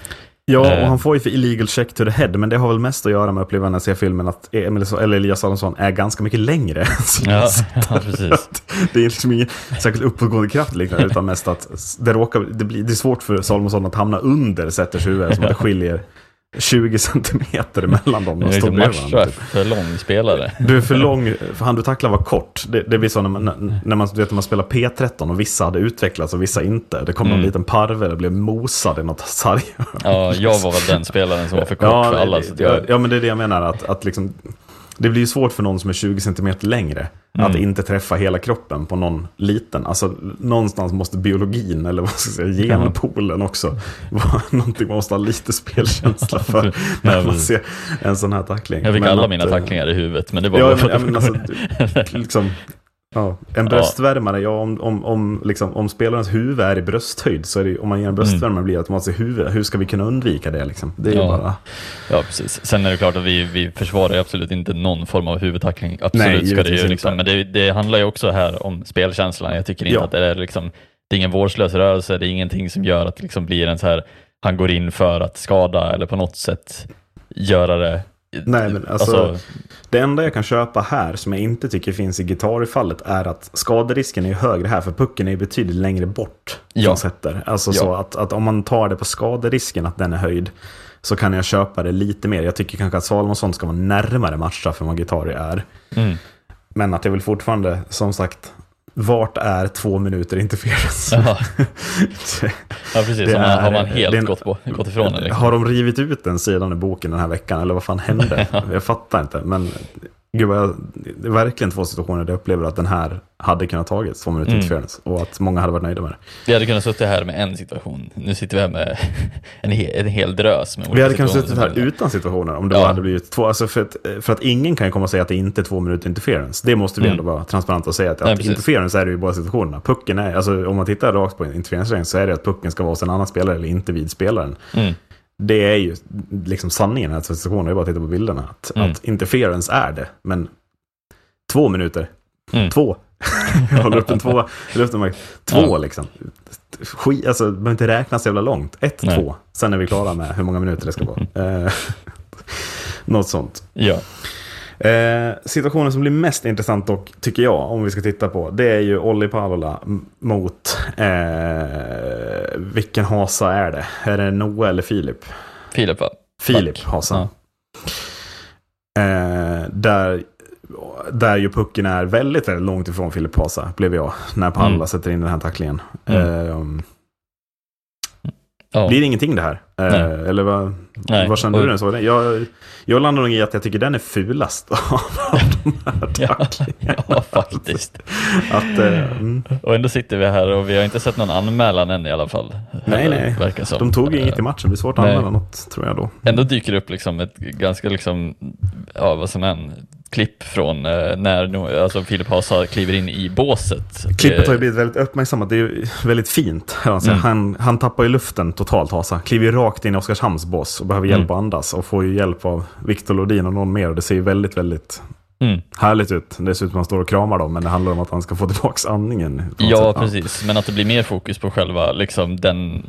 Ja, Eh. och han får ju för illegal check to the head, men det har väl mest att göra med uppleva när jag ser filmen att Emil, eller Elias Salomonsson är ganska mycket längre. Ja, ja precis. Det är liksom ingen särskilt uppåtgående kraft liknande, utan mest att det, råkar, det, blir, det är svårt för Salomonsson att hamna under Sätters huvud, som att det skiljer 20 centimeter mellan dem. De står bredvid varandra. Typ. för lång spelare. Du är för lång, för han du tacklar var kort. Det, det blir så när man, när, man, vet, när man spelar P13 och vissa hade utvecklats och vissa inte. Det kom Mm. liten parve, det blev mosad i något sarghörn. Ja, jag var väl den spelaren som var för kort Ja, för alla. jag, ja, men det är det jag menar. Att, att liksom, det blir ju svårt för någon som är 20 cm längre att Mm. inte träffa hela kroppen på någon liten. Alltså någonstans måste biologin, eller vad ska jag säga, genpoolen också, vara någonting man måste ha lite spelkänsla för när man ser en sån här tackling. jag fick Men alla att, mina eh, tacklingar i huvudet, men det var Ja, bara ja, att men alltså, liksom, ja, en bröstvärmare, ja, om, om, om, liksom, om spelarens huvud är i brösthöjd, så är det, om man ger en bröstvärmare blir det automatiskt i huvudet. Hur ska vi kunna undvika det? Liksom? Det är ju Ja. bara... Ja, precis. Sen är det klart att vi, vi försvarar ju absolut inte någon form av huvudtackling. Absolut Nej, ska det ju inte. liksom, men det, det handlar ju också här om spelkänslan. Jag tycker inte Ja. att det är liksom, det är ingen vårdslös rörelse, det är ingenting som gör att det liksom blir en så här, han går in för att skada eller på något sätt göra det. Nej, men alltså, Det enda jag kan köpa här, som jag inte tycker finns i gitarrfallet, är att skaderisken är högre här, för pucken är betydligt längre bort Ja. Sätter. Alltså Ja. så att, att om man tar det på skaderisken, att den är höjd, så kan jag köpa det lite mer. Jag tycker kanske att Salomonsson ska vara närmare matchstraff än vad Gitari är. Mm. Men att det vill fortfarande, som sagt, vart är två minuter interference? Ja, ja precis. Är- har man helt en- gått, på, gått ifrån det? Liksom. Har de rivit ut den sidan ur boken den här veckan, eller vad fan hände? jag fattar inte, men gud jag, det är verkligen två situationer där jag upplever att den här hade kunnat tagits, två minuter Mm. interference, och att många hade varit nöjda med det. Vi hade kunnat sitta här med en situation. Nu sitter vi här med en hel, en hel drös med Vi hade situationer. suttit här utan situationer om det Ja. hade blivit två. Alltså för, att, för att ingen kan komma och säga att det inte är två minuter interference. Det måste vi Mm. ändå vara transparenta och säga. Att, Nej, att interference är det ju i båda situationerna. Pucken är, alltså om man tittar rakt på interference så är det att pucken ska vara hos en annan spelare eller inte vid spelaren. Mm. Det är ju liksom sanningen i den här situationen. Det är bara att titta på bilderna. Att, Mm. att interference är det, men två minuter. Mm. Två. Jag håller upp en tvåa i luften. Två Ja. liksom. Skit, alltså, det behöver inte räknas jävla långt. Ett, Nej. två. Sen är vi klara med hur många minuter det ska vara. Eh, Något sånt. Ja. Eh, situationen som blir mest intressant dock, tycker jag, om vi ska titta på, det är ju Olli Palola mot, eh, vilken Hasa är det? Är det Noah eller Filip? Filip va? Filip. Hasa. Eh, där, där ju pucken är väldigt, väldigt långt ifrån Filip Hasa, blev jag, när Palla Mm. sätter in den här tacklingen. Mm. Eh, Ja. Blir det ingenting det här? Eh, Nej. eller vad, Nej. vad kände du såg det? Jag, jag landar nog i att jag tycker den är fulast av de här tacklingarna. ja, faktiskt. Att, eh, mm. Och ändå sitter vi här och vi har inte sett någon anmälan än i alla fall. Nej, Eller, nej. Verkar som. De tog ju Eh, inget i matchen, det blir svårt att nej. anmäla något tror jag då. Ändå dyker det upp liksom ett ganska liksom, ja vad som än, klipp från eh, när alltså Filip Hasa kliver in i båset. Klippet har ju Eh, blivit väldigt uppmärksammat, det är ju väldigt fint. säga. Mm. Han, han tappar ju luften totalt, Hasa. Kliver ju rakt in i Oskarshamns bås och behöver hjälp Mm. att andas. Och får ju hjälp av Viktor Lodin och någon mer. Och det ser ju väldigt, väldigt Mm. härligt ut. Det ser ut som att han står och kramar dem, men det handlar om att han ska få tillbaka andningen. Ja, sätt. precis. Men att det blir mer fokus på själva liksom, den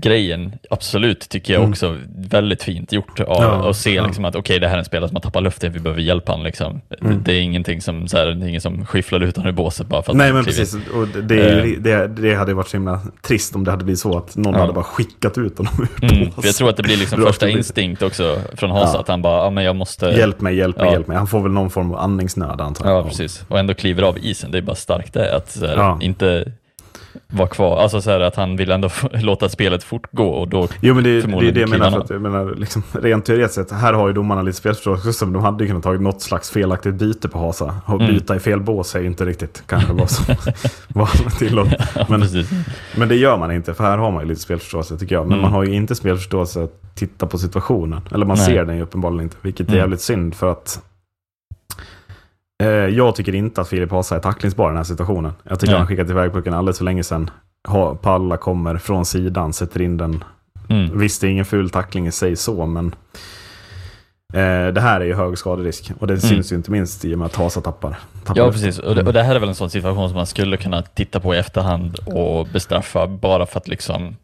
grejen, absolut, tycker jag Mm. också väldigt fint gjort. Av, Ja, att se ja. liksom, att okej, det här är en spelare som har tappat luften, vi behöver hjälpa honom. Liksom. Mm. Det är ingenting som, så här, det är ingen som skyfflar ut honom ur båset bara för att Nej men precis, och det, Eh. det, det hade varit så himla trist om det hade blivit så att någon Ja. hade bara skickat ut honom ur Mm, jag tror att det blir liksom första i- instinkt också från Hasa, att han bara, ja men jag måste... Hjälp mig, hjälp mig, hjälp mig. Han får väl någon form av andningsnöd antar jag. Ja, precis. Och ändå kliver av isen, det är bara starkt det, att här, inte vara kvar. Alltså så här att han vill ändå låta spelet fortgå och då Jo men det, det är det jag menar, för att, jag menar liksom, rent teoretiskt sett, här har ju domarna lite spelförståelse, så de hade ju kunnat tagit något slags felaktigt byte på Hasa. Och Mm. byta i fel bås är ju inte riktigt kanske vad som var tillåtet. Ja, Men, precis. men det gör man inte, för här har man ju lite spelförståelse tycker jag. Men Mm. man har ju inte spelförståelse att titta på situationen. Eller man Nej. ser den ju uppenbarligen inte, vilket är Mm. jävligt synd för att jag tycker inte att Filip Hasa är tacklingsbar i den här situationen. Jag tycker Nej. han skickat iväg pucken alldeles för länge sedan. Palla kommer från sidan, sätter in den Mm. Visst, det är ingen ful tackling i sig så, men eh, det här är ju hög skaderisk. Och det syns ju inte minst i och med att Hasa tappar. tappar Mm. Ja, precis. Och det, och det här är väl en sån situation som man skulle kunna titta på i efterhand och bestraffa bara för att liksom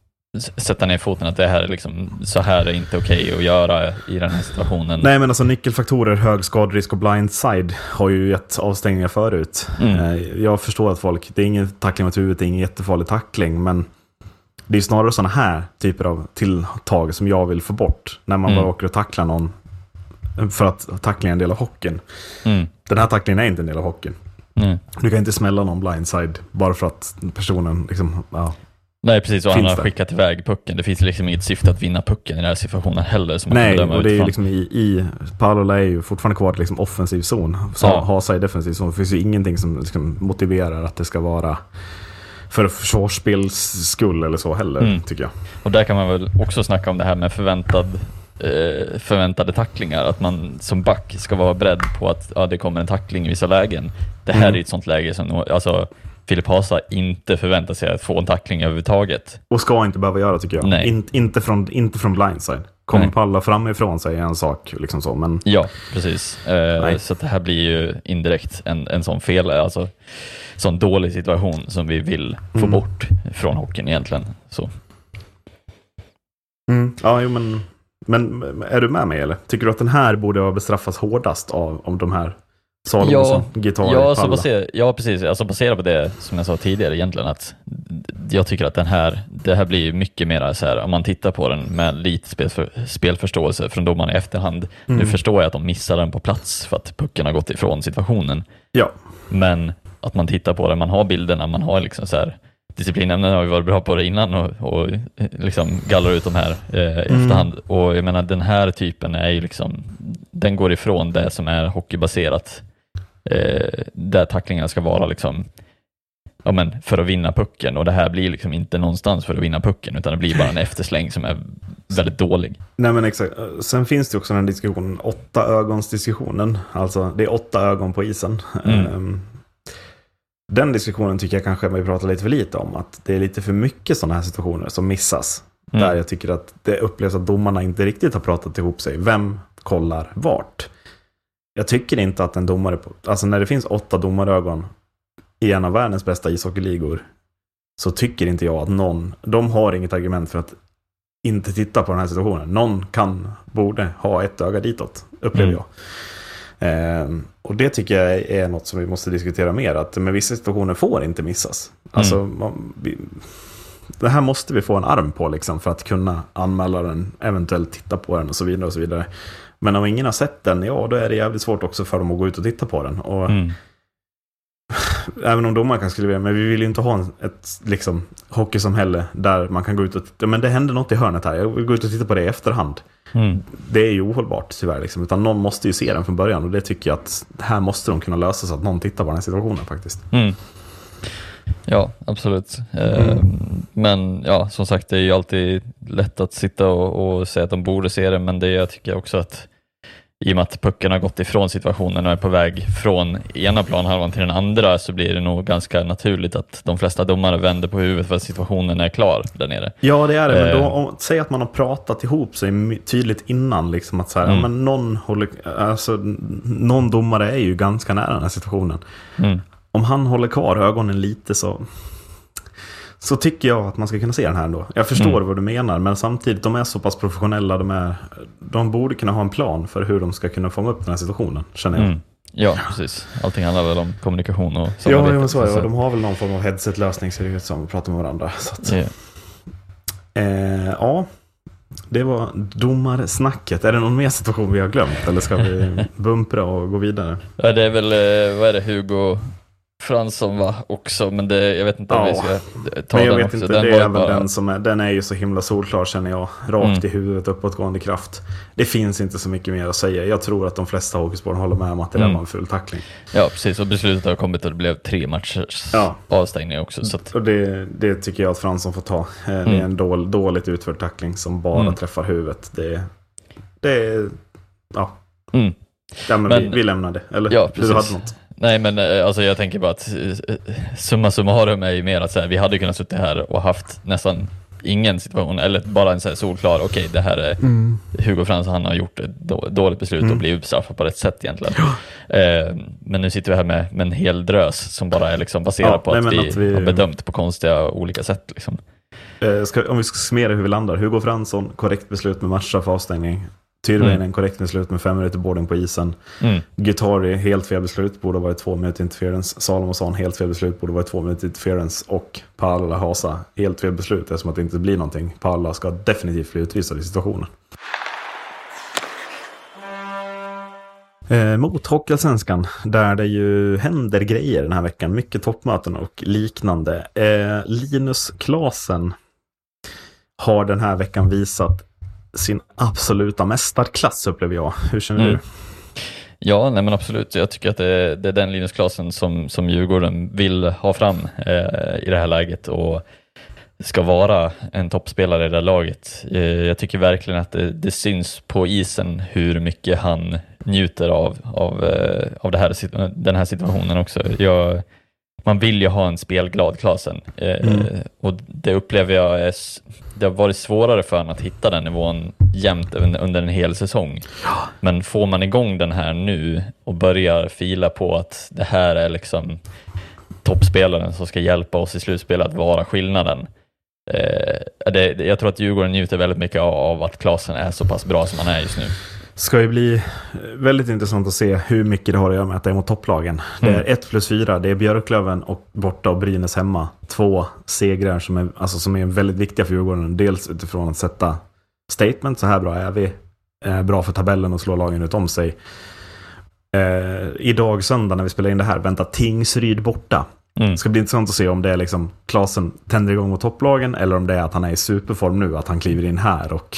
sätta ner foten att det här är liksom, så här är inte okej att göra i den här situationen. Nej, men alltså nyckelfaktorer, hög skaderisk och blindside har ju gett avstängningar förut. Mm. Eh, jag förstår att folk, det är ingen tackling mot huvudet, det är ingen jättefarlig tackling, men det är snarare sådana här typer av tilltag som jag vill få bort. När man Mm. bara åker och tacklar någon för att tackling är en del av hockeyn. Mm. Den här tacklingen är inte en del av hockeyn. Mm. Du kan inte smälla någon blindside bara för att personen liksom, ja. Nej, precis. Och han har det? skickat iväg pucken. Det finns liksom inget syfte att vinna pucken i den här situationen heller. Som Nej, och det är ju liksom i, i Palola är ju fortfarande kvar liksom offensiv zon. Så Ja. Hasa i defensiv zon. Det finns ju ingenting som liksom motiverar att det ska vara för försvarsspels skull eller så heller, Mm. tycker jag. Och där kan man väl också snacka om det här med förväntad, eh, förväntade tacklingar. Att man som back ska vara beredd på att ja, det kommer en tackling i vissa lägen. Det här Mm. är ett sånt läge som alltså, Filip Hasa inte förväntar sig att få en tackling överhuvudtaget. Och ska inte behöva göra, tycker jag. Nej. In, inte, från, inte från blindside. Kommer. Palla framifrån sig är en sak, liksom så. Men Ja, precis. Eh, så det här blir ju indirekt en, en sån fel, alltså sån dålig situation som vi vill få Mm. bort från hockeyn egentligen. Så. Mm. Ja, jo, men, men är du med mig eller? Tycker du att den här borde ha bestraffats hårdast av, av de här Salomonsson, Gitarr, Ja, så Palla? baser, ja, precis. Alltså baserat på det som jag sa tidigare egentligen att jag tycker att den här, det här blir mycket mer så här, om man tittar på den med lite spelför, spelförståelse från domaren i efterhand. Nu Mm. förstår jag att de missar den på plats för att pucken har gått ifrån situationen. Ja, Men att man tittar på det, man har bilderna, man har liksom så här disciplinen har ju varit bra på det innan och, och eh, liksom gallrar ut de här eh, i Mm. efterhand. Och jag menar den här typen är ju liksom, den går ifrån det som är hockeybaserat. Eh, där tacklingarna ska vara liksom, ja men för att vinna pucken och det här blir liksom inte någonstans för att vinna pucken utan det blir bara en eftersläng som är väldigt dålig. Nej men exakt. Sen finns det också den diskussionen, åtta ögons-diskussionen. Alltså det är åtta ögon på isen. Mm. Ehm, Den diskussionen tycker jag kanske vi pratar lite för lite om. Att det är lite för mycket sådana här situationer som missas. Mm. Där jag tycker att det upplevs att domarna inte riktigt har pratat ihop sig. Vem kollar vart? Jag tycker inte att en domare, på, alltså när det finns åtta domarögon i en av världens bästa ishockeyligor så tycker inte jag att någon, de har inget argument för att inte titta på den här situationen. Någon kan, borde ha ett öga ditåt, upplever Mm. jag. Ehm, och det tycker jag är något som vi måste diskutera mer, att med vissa situationer får inte missas. Alltså, Mm. man, vi, det här måste vi få en arm på liksom, för att kunna anmäla den, eventuellt titta på den och så vidare. och så vidare. Men om ingen har sett den, ja då är det jävligt svårt också för dem att gå ut och titta på den. Och Mm. Även om domaren kan skriva, men vi vill ju inte ha en, ett liksom, hockeysamhälle där man kan gå ut och titta. Men det hände något i hörnet här, jag vill gå ut och titta på det i efterhand. Mm. Det är ju ohållbart tyvärr, liksom. utan någon måste ju se den från början. Och det tycker jag att här måste de kunna lösa så att någon tittar på den här situationen faktiskt. Mm. Ja, absolut. Eh, Mm. Men ja, som sagt, det är ju alltid lätt att sitta och, och säga att de borde se det, men det jag tycker också att i och med att pucken har gått ifrån situationen och är på väg från ena planhalvan till den andra så blir det nog ganska naturligt att de flesta domare vänder på huvudet för att situationen är klar där nere. Ja, det är det. Men då, Eh. om, säg att man har pratat ihop sig tydligt innan. Liksom, att så här, Mm. ja, men någon, håller, alltså, någon domare är ju ganska nära den här situationen. Mm. Om han håller kvar ögonen lite så, så tycker jag att man ska kunna se den här ändå. Jag förstår Mm. vad du menar, men samtidigt, de är så pass professionella. De, är, de borde kunna ha en plan för hur de ska kunna fånga upp den här situationen, känner jag. Mm. Ja, precis. Allting handlar väl om kommunikation och Ja, samarbete. ja, det. Så- Och de har väl någon form av headset-lösning ser det ut som, pratar med varandra. Att, Ja. eh, ja, det var domarsnacket. Är det någon mer situation vi har glömt? Eller ska vi bumpra och gå vidare? Ja, det är väl, eh, vad är det, Hugo Fransson va, också, men det, jag vet inte om Ja. vi ska ta Men jag den vet också. inte, Den det är bara- den som är, den är ju så himla solklar känner jag. Rakt Mm. i huvudet, uppåtgående kraft. Det finns inte så mycket mer att säga. Jag tror att de flesta hockeysporten håller med om att det där Mm. var en full tackling. Ja, precis. Och beslutet har kommit och det blev tre matchers Ja. avstängning också. Så att, Och det, det tycker jag att Fransson får ta. Eh, Det är Mm. en dål, dåligt utförd tackling som bara Mm. träffar huvudet. Det, det. Ja, mm. ja men, Men- vi, vi lämnar det. Eller Ja, du hade precis. något? Nej, men eh, alltså, jag tänker bara att eh, summa summarum är ju mer att så här, vi hade kunnat sitta här och haft nästan ingen situation, eller bara en så här solklar, okej, det här är Hugo Fransson, han har gjort ett då, dåligt beslut Mm. och blivit bestraffad på rätt sätt egentligen. Eh, men nu sitter vi här med, med en hel drös som bara är liksom baserad Ja, på nej, att, vi att vi- har bedömt på konstiga olika sätt. Liksom. Eh, ska, om vi ska summera hur vi landar. Hugo Fransson, korrekt beslut med matchstraff avstängning. Tyrväinen, Mm. korrekt beslut med fem minuter boarding på isen. Mm. Guitari, helt fel beslut, borde ha varit två minuter interference. Salomonsson, helt fel beslut, borde ha varit två minuter interference. Och Palla Hasa, helt fel beslut eftersom att det inte blir någonting. Palla ska definitivt bli utvisad i situationen. Eh, mot Hockeyallsvenskan, där det ju händer grejer den här veckan. Mycket toppmöten och liknande. Eh, Linus Klasen har den här veckan visat sin absoluta mästarklass upplever jag. Hur känner Mm. du? Ja, nej men absolut. Jag tycker att det är, det är den Linus Klasen som, som Djurgården vill ha fram eh, i det här läget och ska vara en toppspelare i det här laget. Eh, jag tycker verkligen att det, det syns på isen hur mycket han njuter av, av, eh, av det här, den här situationen också. Jag, man vill ju ha en spelglad Klasen eh, Mm. och det upplever jag är, det har varit svårare för honom att hitta den nivån jämt under en hel säsong. Men får man igång den här nu och börjar fila på att det här är liksom toppspelaren som ska hjälpa oss i slutspelet att vara skillnaden. Eh, det, jag tror att Djurgården njuter väldigt mycket av, av att Klasen är så pass bra som han är just nu. Ska ju bli eh, väldigt intressant att se hur mycket det har att göra med att det är mot topplagen. Det är Mm. 1 plus 4, det är Björklöven och borta och Brynäs hemma. Två segrar som är, alltså, som är väldigt viktiga för Djurgården. Dels utifrån att sätta statement, så här bra är vi. Eh, bra för tabellen och slå lagen ut om sig. Eh, idag söndag när vi spelar in det här väntar Tingsryd borta. Mm. Det ska bli intressant att se om det är liksom Klasen tänder igång mot topplagen eller om det är att han är i superform nu, att han kliver in här och,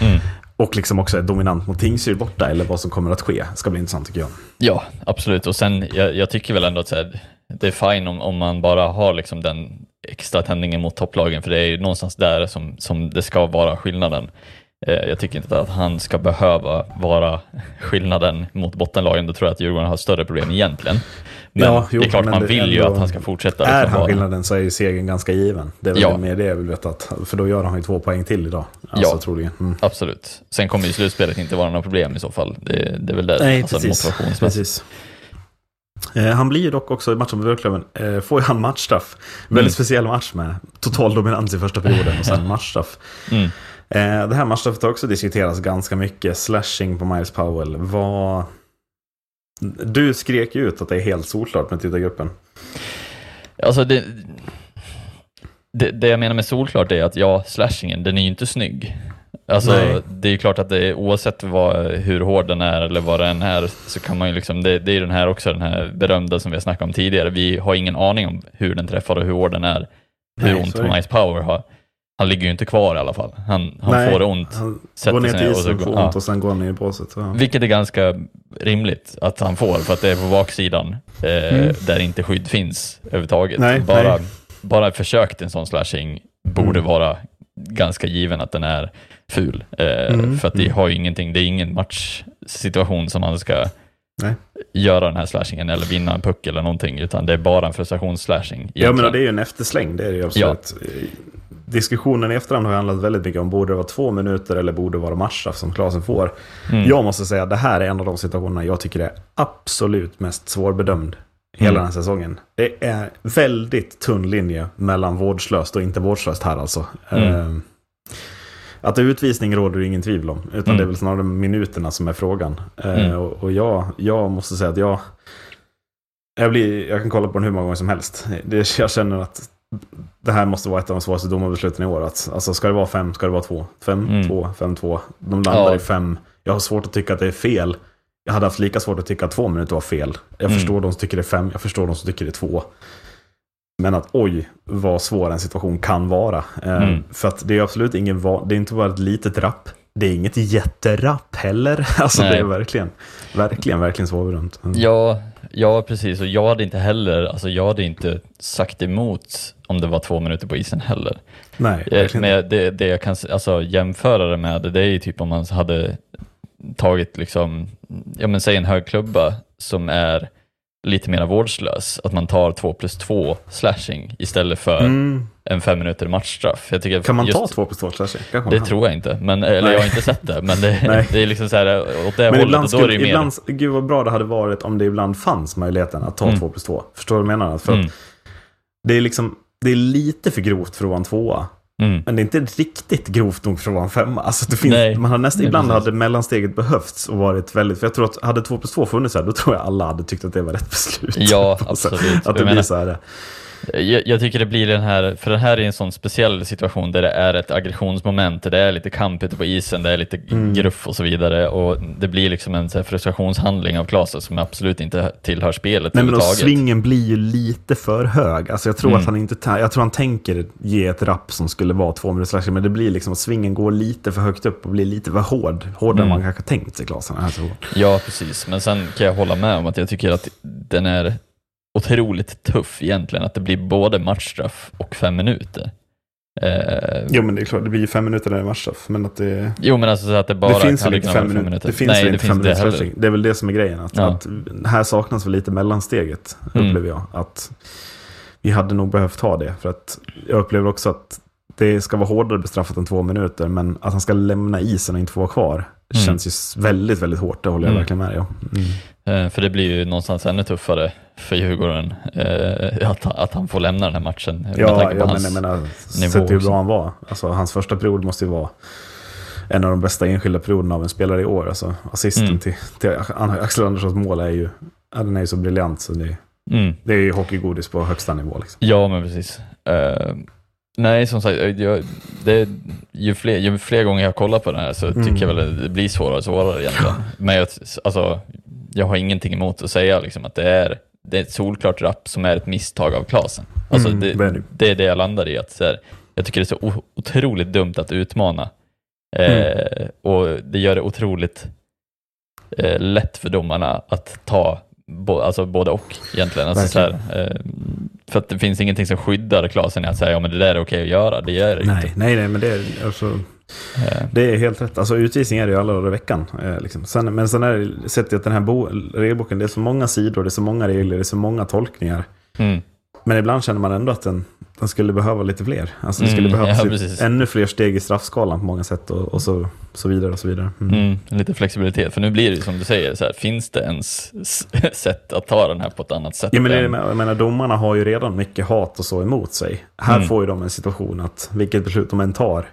Mm. och liksom också är dominant mot Tingsryd borta eller vad som kommer att ske. Ska bli intressant tycker jag. Ja, absolut. Och sen, jag, jag tycker väl ändå att så här, det är fine om, om man bara har liksom den extra tändningen mot topplagen, för det är ju någonstans där som, som det ska vara skillnaden. Eh, jag tycker inte att han ska behöva vara skillnaden mot bottenlagen. Då tror jag att Djurgården har större problem egentligen. Men Ja, jo, det är klart, men man vill ju att han ska fortsätta. Är liksom han skillnaden så är ju segern ganska given. Det är väl Ja. mer det jag vill veta. Att, för då gör han ju två poäng till idag. Alltså Ja. troligen. Mm. Absolut. Sen kommer ju slutspelet inte vara några problem i så fall. Det, det är väl det. Nej, alltså precis. precis. Eh, han blir ju dock också i matchen med Björklöven, eh, får ju han matchstraff. Väldigt Mm. speciell match med total dominans i första perioden och sen matchstraff. Mm. Eh, det här matchstraffet har också diskuterats ganska mycket. Slashing på Miles Powell. Vad... Du skrek ju ut att det är helt solklart med tittargruppen. Alltså det, det, det jag menar med solklart är att ja, slashingen, den är ju inte snygg. Alltså Nej. det är ju klart att det är, oavsett vad, hur hård den är eller vad den är så kan man ju liksom, det, det är ju den här också, den här berömda som vi har snackat om tidigare. Vi har ingen aning om hur den träffar och hur hård den är. Hur Nej, ont. Mice Power har. Han ligger ju inte kvar i alla fall. Han, han Nej, får ont. Han sätter går ner sig till ner och isen, så- får ja. ont och sen går han ner i båset. Ja. Vilket är ganska rimligt att han får, för att det är på baksidan eh, där inte skydd finns överhuvudtaget. Mm. Nej, bara, nej. bara försök till en sån slashing borde Mm. vara ganska given att den är ful. Eh, Mm, För att det mm. har ju ingenting, det är ingen matchsituation som han ska Nej. göra den här slashingen eller vinna en puck eller någonting, utan det är bara en frustrationsslashing. Ja, men det är ju en eftersläng, det är det ju absolut. Diskussionen i efterhand har handlat väldigt mycket om borde det vara två minuter eller borde det vara matchstraff som Klasen får. Mm. Jag måste säga att det här är en av de situationerna jag tycker är absolut mest svårbedömd hela Mm. den här säsongen. Det är väldigt tunn linje mellan vårdslöst och inte vårdslöst här alltså. Mm. Eh, Att det är utvisning råder det ingen tvivel om. Utan Mm. det är väl snarare minuterna som är frågan. Eh, Mm. Och, och jag, jag måste säga att jag... Jag, blir, jag kan kolla på den hur många gånger som helst. Det, jag känner att det här måste vara ett av de svåraste domarbesluten i år. Alltså, ska det vara fem, ska det vara två. Fem, Mm. två, fem, två. De landar Ja. i fem. Jag har svårt att tycka att det är fel. jag hade haft lika svårt att tycka att två minuter var fel. Jag Mm. förstår de som tycker det är fem, jag förstår de som tycker det är två. Men att oj, vad svår en situation kan vara. Eh, Mm. För att det är absolut ingen, det är inte bara ett litet rapp. Det är inget jätterapp heller. Alltså Nej. det är verkligen, verkligen, verkligen svårbedömt. Mm. Ja, ja, precis. Och jag hade inte heller, alltså jag hade inte sagt emot om det var två minuter på isen heller. Nej, Eh, verkligen. Men det, det jag kan alltså, jämföra det med, det är ju typ om man hade tagit liksom, ja men säg en hög klubba som är lite mer vårdslös, att man tar två plus två slashing istället för Mm. en fem minuter matchstraff. Jag tycker Kan man just, ta två plus två slasher? Kanske Det tror jag inte, men, eller Nej. jag har inte sett det, men det, det är liksom så här åt det Men hållet ibland, skulle, mer. ibland, gud vad bra det hade varit om det ibland fanns möjligheten att ta Mm. två plus två. Förstår du vad jag menar? För Mm, det är liksom, det är lite för grovt för att vara en tvåa. Mm, Men det är inte riktigt grovt nog för att vara en femma. Alltså det finns, Nej. man har nästan, ibland precis. hade mellansteget behövts och varit väldigt, för jag tror att hade två plus två funnits här, då tror jag alla hade tyckt att det var rätt beslut. Ja, sätt. absolut. Att Jag det blir menar- så här. Jag, jag tycker det blir den här, för det här är en sån speciell situation där det är ett aggressionsmoment, det är lite kamp ute på isen, det är lite Mm. gruff och så vidare och det blir liksom en frustrationshandling av Klase som absolut inte tillhör spelet Nej men och svingen blir ju lite för hög. Alltså jag tror Mm. att han inte, jag tror han tänker ge ett rapp som skulle vara två minuters slasher, men det blir liksom att svingen går lite för högt upp och blir lite för hård. Hårdare än Mm. man kanske tänkt sig Klasen. Alltså. Ja, precis. Men sen kan jag hålla med om att jag tycker att den är otroligt tuff egentligen, att det blir både matchstraff och fem minuter. Eh, Jo men det är klart, det blir ju fem minuter när det är matchstraff. Men att det, jo, men alltså så att det bara det finns väl inte fem vara minuter. Det finns Nej, väl det inte fem finns det. Det är väl det som är grejen. Att, Ja. att här saknas väl lite mellansteget, Mm. upplever jag. Att vi hade nog behövt ha det. För att jag upplever också att det ska vara hårdare bestraffat än två minuter. Men att han ska lämna isen och inte få vara kvar Mm. känns ju väldigt, väldigt hårt. Det håller jag Mm. verkligen med dig om. Mm. Eh, För det blir ju någonstans ännu tuffare för Djurgården eh, att, att han får lämna den här matchen. med Ja, på ja men jag menar, sett hur bra han var. Alltså, hans första period måste ju vara en av de bästa enskilda perioderna av en spelare i år. Alltså, assisten Mm. till, till Axel Anderssons mål är ju, ja, den är ju så briljant. Så det, Mm. det är ju hockeygodis på högsta nivå. Liksom. Ja, men precis. Eh, nej, som sagt, jag, det, ju, fler, ju fler gånger jag kollar på den här så Mm. tycker jag väl det blir svårare och svårare egentligen. Men jag, alltså, jag har ingenting emot att säga liksom, att det är, det är ett solklart rapp som är ett misstag av Klasen. Alltså, Mm, det, det är det jag landar i. Att, så här, jag tycker det är så otroligt dumt att utmana. Eh, och det gör det otroligt eh, lätt för domarna att ta bo, alltså både och egentligen. Alltså, så här, eh, för att det finns ingenting som skyddar Klasen i att säga ja men det där är okej att göra. Det gör det Nej, inte. nej, nej, men det är, alltså, det är helt rätt. Alltså utvisning är det ju alla dagar i veckan. Eh, liksom. sen, men sen är det sett att den här bo, regelboken, det är så många sidor, det är så många regler, det är så många tolkningar. mm, Men ibland känner man ändå att den, den skulle behöva lite fler. Alltså det skulle Mm, behövas ja, ännu fler steg i straffskalan på många sätt och, och så, så vidare. och så vidare. Mm. mm, lite flexibilitet. För nu blir det ju som du säger, så här, finns det ens sätt att ta den här på ett annat sätt? Ja, men det, jag menar, domarna har ju redan mycket hat och så emot sig. Här Mm. får ju de en situation att vilket beslut de än tar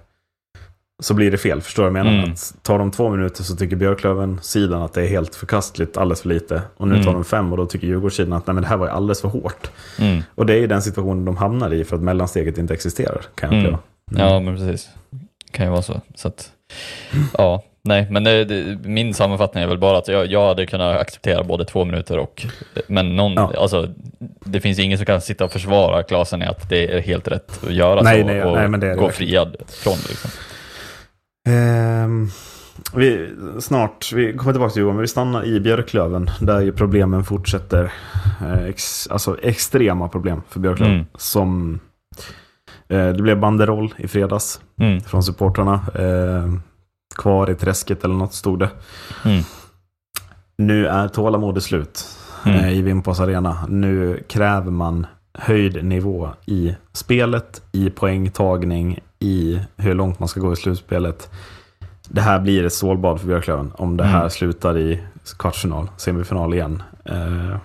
så blir det fel. Förstår du vad jag menar? Mm. Att tar de två minuter så tycker Björklöven-sidan att det är helt förkastligt, alldeles för lite. Och nu tar Mm. de fem och då tycker Djurgårdssidan att nej, men det här var ju alldeles för hårt. mm, Och det är ju den situationen de hamnar i för att mellansteget inte existerar, kan jag Mm. uppleva. Ja, men precis. kan ju vara så. så att, ja, nej, men det, det, min sammanfattning är väl bara att jag, jag hade kunnat acceptera både två minuter och, men någon, Ja. alltså, det finns ingen som kan sitta och försvara Klasen i att det är helt rätt att göra Nej, så nej, och nej, det det gå verkligen. friad från det. Liksom. Ehm, vi, snart, vi kommer tillbaka till Djurgården, men vi stannar i Björklöven. Där ju problemen fortsätter. Eh, ex, alltså extrema problem för Björklöven. Mm. Som, eh, det blev banderoll i fredags Mm, från supportrarna. Eh, kvar i träsket eller något stod det. mm, Nu är tålamodet slut Mm. eh, i Vimpos arena. Nu kräver man höjd nivå i spelet, i poängtagning, i hur långt man ska gå i slutspelet. Det här blir ett stålbad för Björklöven om det här Mm. slutar i kvartsfinal, semifinal igen. Eh,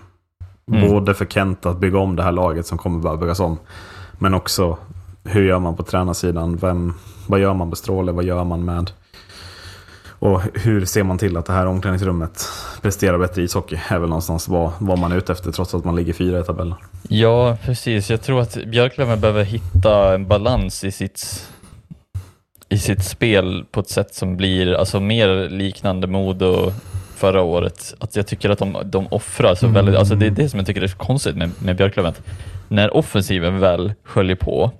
Mm. Både för Kent att bygga om det här laget som kommer bara byggas om. Men också hur gör man på tränarsidan? Vem, vad gör man med Stråle? Vad gör man med och hur ser man till att det här omklädningsrummet presterar bättre ishockey? är väl någonstans vad, vad man är ute efter trots att man ligger fyra i tabellen. Ja, precis. Jag tror att Björklöven behöver hitta en balans i sitt, i sitt spel på ett sätt som blir alltså, mer liknande Modo förra året, att jag tycker att de, de offrar så väldigt, alltså det är det som jag tycker är så konstigt med, med Björklöven. När offensiven väl sköljer på,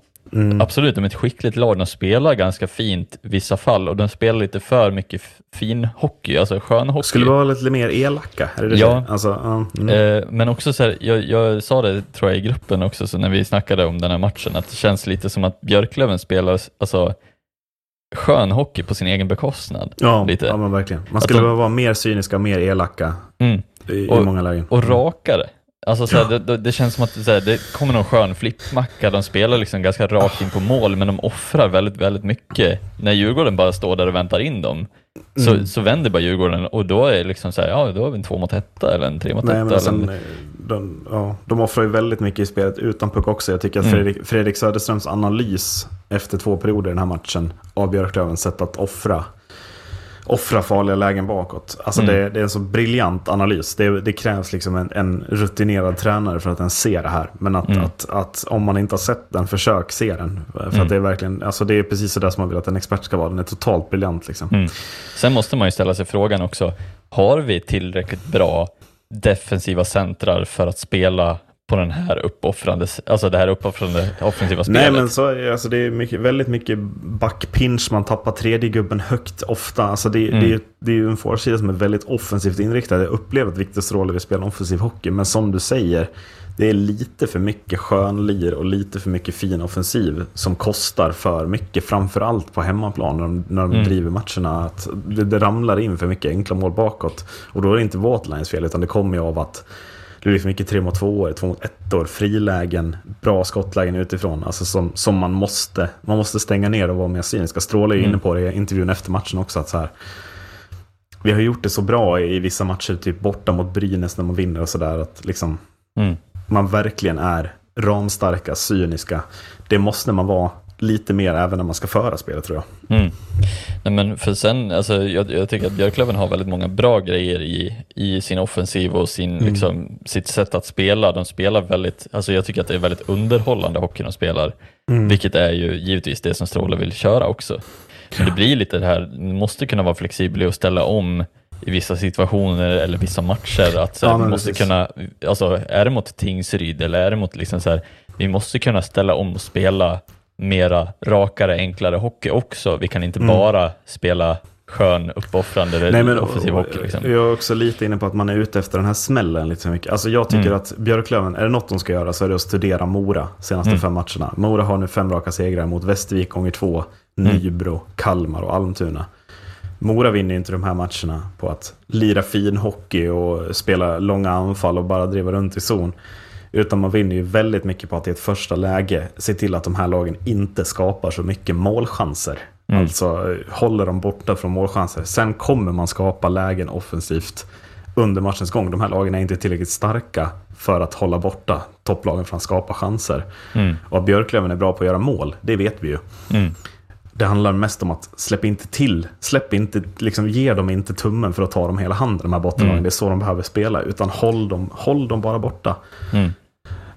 absolut, de är ett skickligt lag, de spelar ganska fint i vissa fall och de spelar lite för mycket fin hockey, alltså skön hockey. Skulle vara lite mer elaka? Är det det? Ja. Alltså, mm. Eh, men också så här, jag, jag sa det tror jag i gruppen också, så när vi snackade om den här matchen, att det känns lite som att Björklöven spelar alltså, skön hockey på sin egen bekostnad. ja, lite. ja, men verkligen. Man skulle de- vara mer cyniska, mer elaka Mm. i, i Och- många lägen. Och rakare. Alltså så här, det, det, det känns som att så här, det kommer någon skön flippmacka, de spelar liksom ganska rakt in på mål, men de offrar väldigt, väldigt mycket. När Djurgården bara står där och väntar in dem, så, Mm. så vänder bara Djurgården och då är det liksom så här, ja då har vi en två mot etta eller en tre mot Nej, etta. men eller sen, en, eh, de, ja, de offrar ju väldigt mycket i spelet utan puck också. Jag tycker att Mm. Fredrik, Fredrik Söderströms analys efter två perioder i den här matchen av Björklövens sätt att offra, offra farliga lägen bakåt. Alltså Mm. det, det är en så briljant analys. Det, det krävs liksom en, en rutinerad tränare för att ens se det här. Men att, Mm. att, att om man inte har sett den, försök se den. För Mm. att det är verkligen, alltså det är precis så där som man vill att en expert ska vara. Den är totalt briljant liksom. Mm. Sen måste man ju ställa sig frågan också, har vi tillräckligt bra defensiva centrar för att spela på den här uppoffrande, alltså det här uppoffrande offensiva spelet? Nej men så alltså det är mycket, väldigt mycket backpinch, man tappar tredje gubben högt ofta. Alltså det, Mm. det, är, det är ju en forsida som är väldigt offensivt inriktad. Jag upplever att Viktor Stråle vill spela offensiv hockey, men som du säger, det är lite för mycket skönlir och lite för mycket fin offensiv som kostar för mycket, framförallt på hemmaplan när de, när de Mm. driver matcherna. Att det, det ramlar in för mycket enkla mål bakåt. Och då är det inte Waterlines fel, utan det kommer ju av att det blir för mycket 3 mot 2 2 mot 1 år, frilägen, bra skottlägen utifrån. Alltså som, som man måste, man måste stänga ner och vara mer cyniska. Stråle är Mm. inne på det i intervjun efter matchen också. Att så här, vi har gjort det så bra i vissa matcher, typ borta mot Brynäs när man vinner och sådär. Att liksom, Mm. man verkligen är ramstarka, cyniska. Det måste man vara lite mer även när man ska föra spelet tror jag. Mm. Nej, men för sen, alltså, jag, jag tycker att Björklöven har väldigt många bra grejer i, i sin offensiv och sin, liksom, sitt sätt att spela. De spelar väldigt, alltså jag tycker att det är väldigt underhållande hockey de spelar, vilket är ju givetvis det som Stråle vill köra också. Men det blir lite det här, du måste kunna vara flexibel och ställa om i vissa situationer eller vissa matcher. Att så här, Ja, vi måste precis. kunna, alltså är det mot Tingsryd eller är det mot liksom så här, vi måste kunna ställa om och spela mera rakare, enklare hockey också. Vi kan inte bara spela skön, uppoffrande Nej, men, offensiv hockey. Liksom. Jag är också lite inne på att man är ute efter den här smällen lite för mycket. Alltså jag tycker Mm. att Björklöven, är det något de ska göra så är det att studera Mora senaste Mm. fem matcherna. Mora har nu fem raka segrar mot Västervik gånger två, Mm. Nybro, Kalmar och Almtuna. Mora vinner inte de här matcherna på att lira fin hockey och spela långa anfall och bara driva runt i zon. Utan man vinner ju väldigt mycket på att i ett första läge se till att de här lagen inte skapar så mycket målchanser. Mm. Alltså håller dem borta från målchanser. Sen kommer man skapa lägen offensivt under matchens gång. De här lagen är inte tillräckligt starka för att hålla borta topplagen från att skapa chanser. Mm. Och att Björklöven är bra på att göra mål, det vet vi ju. Mm. Det handlar mest om att släpp inte till, släpp inte, liksom ge dem inte tummen för att ta dem hela handen, de här bottenlagen. Mm. Det är så de behöver spela, utan håll dem, håll dem bara borta. Mm.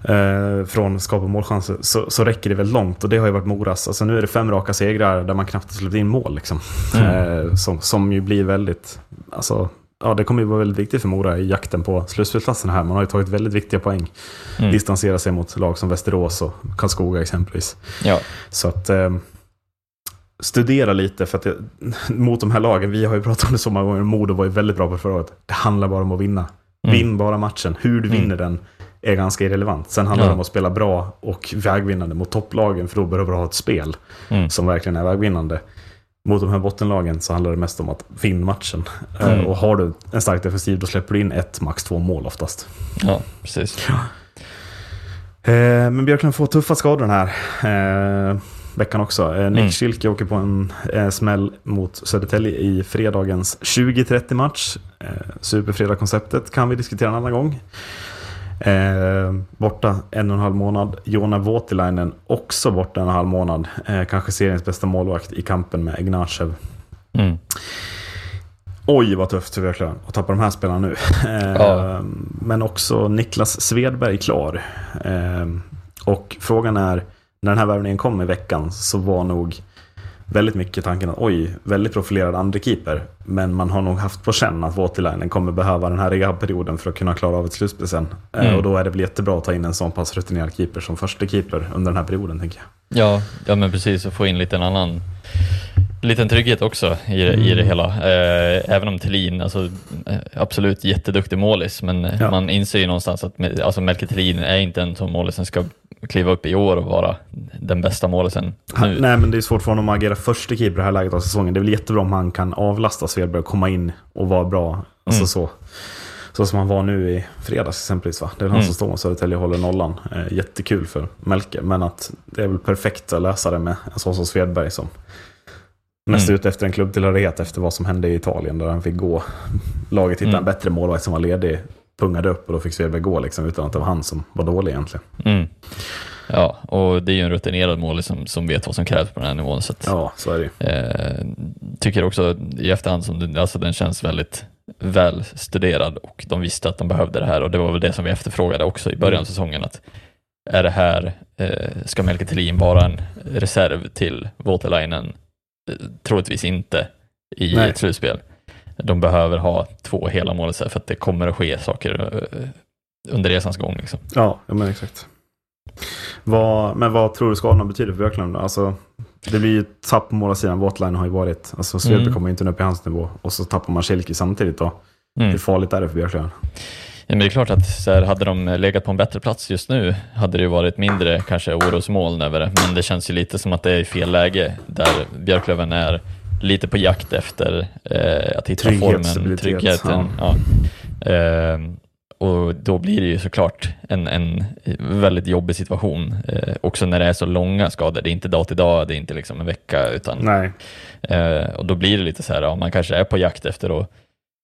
Eh, från att skapa målchanser så, så räcker det väl långt. Och det har ju varit Moras. Alltså nu är det fem raka segrar där man knappt har släppt in mål. Liksom. Mm. Eh, som, som ju blir väldigt, alltså, ja det kommer ju vara väldigt viktigt för Mora i jakten på slutspelsplatsen här. Man har ju tagit väldigt viktiga poäng. Mm. Distansera sig mot lag som Västerås och Karlskoga exempelvis. Ja. Så att eh, studera lite för att det, mot de här lagen, vi har ju pratat om det så många gånger, Modo var ju väldigt bra på förra året. Det handlar bara om att vinna. Mm. Vinn bara matchen. Hur du Mm. vinner den är ganska irrelevant. Sen handlar det Ja. om att spela bra och vägvinnande mot topplagen, för då behöver du ha ett spel Mm. som verkligen är vägvinnande. Mot de här bottenlagen så handlar det mest om att vinna matchen. Eh, Mm. Och har du en stark defensiv, då släpper du in ett, max två mål oftast. ja, precis. Eh, men Björklund får tuffa skador den här eh, veckan också. Eh, Nick Mm. Schilke åker på en eh, smäll mot Södertälje i fredagens 20-30 match. Eh, Superfredag-konceptet kan vi diskutera en annan gång. Eh, borta en och en halv månad. Jona Voutilainen också borta en och en halv månad. Eh, kanske seriens bästa målvakt i kampen med Ignatjev. Mm. Oj vad tufft för Björklöven att tappa de här spelarna nu. Eh, Ja. Men också Niklas Svedberg klar. Och frågan är, när den här värvningen kom i veckan så var nog väldigt mycket tanken att oj, väldigt profilerad andra keeper Men man har nog haft på känn att Voutilainen kommer behöva den här rehabperioden för att kunna klara av ett slutspel sen. Eh, Mm. Och då är det väl jättebra att ta in en sån pass rutinerad keeper som första keeper under den här perioden, tänker jag. Ja, ja men precis, och få in lite en annan liten trygghet också i, det- i det hela. Eh, även om Thelin, alltså, eh, absolut jätteduktig målis, men eh, Ja. man inser ju någonstans att alltså, Melker Thelin är inte en som målisen ska kliva upp i år och vara den bästa målisen Han, nu. nej, men det är svårt för honom att agera första keeper i det här läget av säsongen. Det är väl jättebra om han kan avlasta Svedberg och komma in och vara bra. Alltså Mm. så. Så som han var nu i fredags exempelvis. Va? Det är han Mm. som står och Södertälje och håller nollan. Eh, jättekul för Melke. Men att det är väl perfekt att lösa det med en sån som Svedberg som mest Mm. ute efter en klubbtillhörighet efter vad som hände i Italien. Där han fick gå. Laget hittade Mm. en bättre målvakt som var ledig. Pungade upp och då fick Svedberg gå liksom, utan att det var han som var dålig egentligen. Mm. Ja, och det är ju en rutinerad målis som, som vet vad som krävs på den här nivån. Så att, Ja, så är det. Eh, tycker också i efterhand som alltså den känns väldigt väl studerad och de visste att de behövde det här och det var väl det som vi efterfrågade också i början av Mm. säsongen att är det här, eh, ska Melker Thelin vara en reserv till Voutilainen? Eh, troligtvis inte i Nej. ett slutspel. De behöver ha två hela målisar för att det kommer att ske saker eh, under resans gång. Liksom. Ja, ja men exakt. Vad, men vad tror du skadorna betyder för Björklund? Alltså, det blir ju tapp på målsidan. Waterline har ju varit... Alltså Svedberg Mm. kommer inte upp i hans nivå. Och så tappar man Schilke samtidigt då. Mm. Hur farligt är det för Björklund? Ja, men det är klart att så här, hade de legat på en bättre plats just nu hade det ju varit mindre kanske orosmoln över det, men det känns ju lite som att det är i fel läge där Björklöven är lite på jakt efter eh, att hitta formen, tryggheten. Ja. Ehm, och då blir det ju såklart en, en väldigt jobbig situation, eh, också när det är så långa skador. Det är inte dag till dag, det är inte liksom en vecka, utan Nej. Eh, och då blir det lite så här, ja, man kanske är på jakt efter att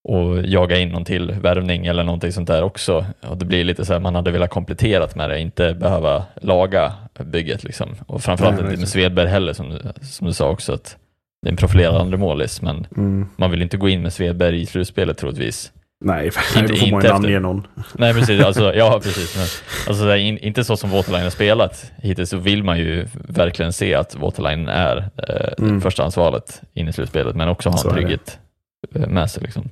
och jaga in någon till värvning eller någonting sånt där också. Och det blir lite så här, man hade velat kompletterat med det, inte behöva laga bygget liksom. Och framförallt inte med. Svedberg heller, som, som du sa också, att det är en profilerad andra målis, men Mm. man vill inte gå in med Svedberg i slutspelet troligtvis. Nej, Inte- då får man ju namnge någon. Nej precis, alltså, ja precis. Men, alltså, in, inte så som Waterline har spelat hittills så vill man ju verkligen se att Waterline är eh, Mm. förstahandsvalet in i slutspelet, men också ha en trygghet eh, med sig. Liksom.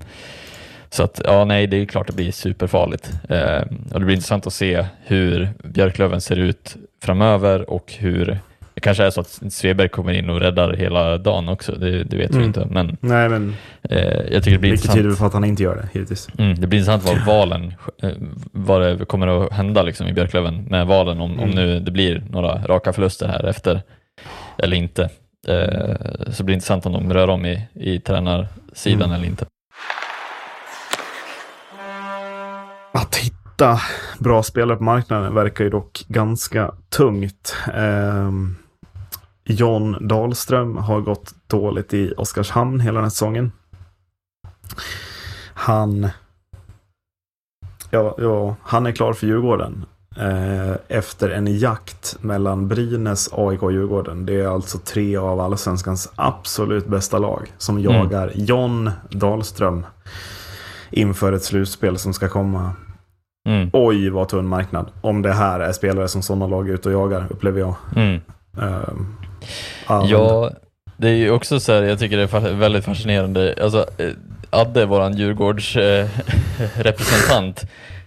Så att, ja nej, det är klart det blir superfarligt. Eh, och det blir intressant att se hur Björklöven ser ut framöver och hur det kanske är så att Sveberg kommer in och räddar hela dagen också, det, det vet vi Mm. inte. Men Nej, men eh, jag tycker det blir mycket tyder på att han inte gör det, givetvis. Mm, det blir intressant vad valen, eh, vad det kommer att hända liksom i Björklöven med valen, om, om Mm. nu det blir några raka förluster här efter eller inte. Eh, så det blir intressant om de rör om i, i tränarsidan Mm. eller inte. Att hitta bra spelare på marknaden verkar ju dock ganska tungt. Ehm, John Dahlström har gått dåligt i Oskarshamn hela den här säsongen. Han, ja, ja, han är klar för Djurgården. eh, Efter en jakt mellan Brynäs, AIK och Djurgården. Det är alltså tre av allsvenskans absolut bästa lag som Mm. jagar John Dahlström inför ett slutspel som ska komma Mm, Oj, vad tunn marknad. Om det här är spelare som sådana lag är ute och jagar, upplever jag. mm. Ehm, ja, Ja, det är ju också så här, jag tycker det är väldigt fascinerande. Alltså, eh, Adde, våran Djurgårds eh, representant,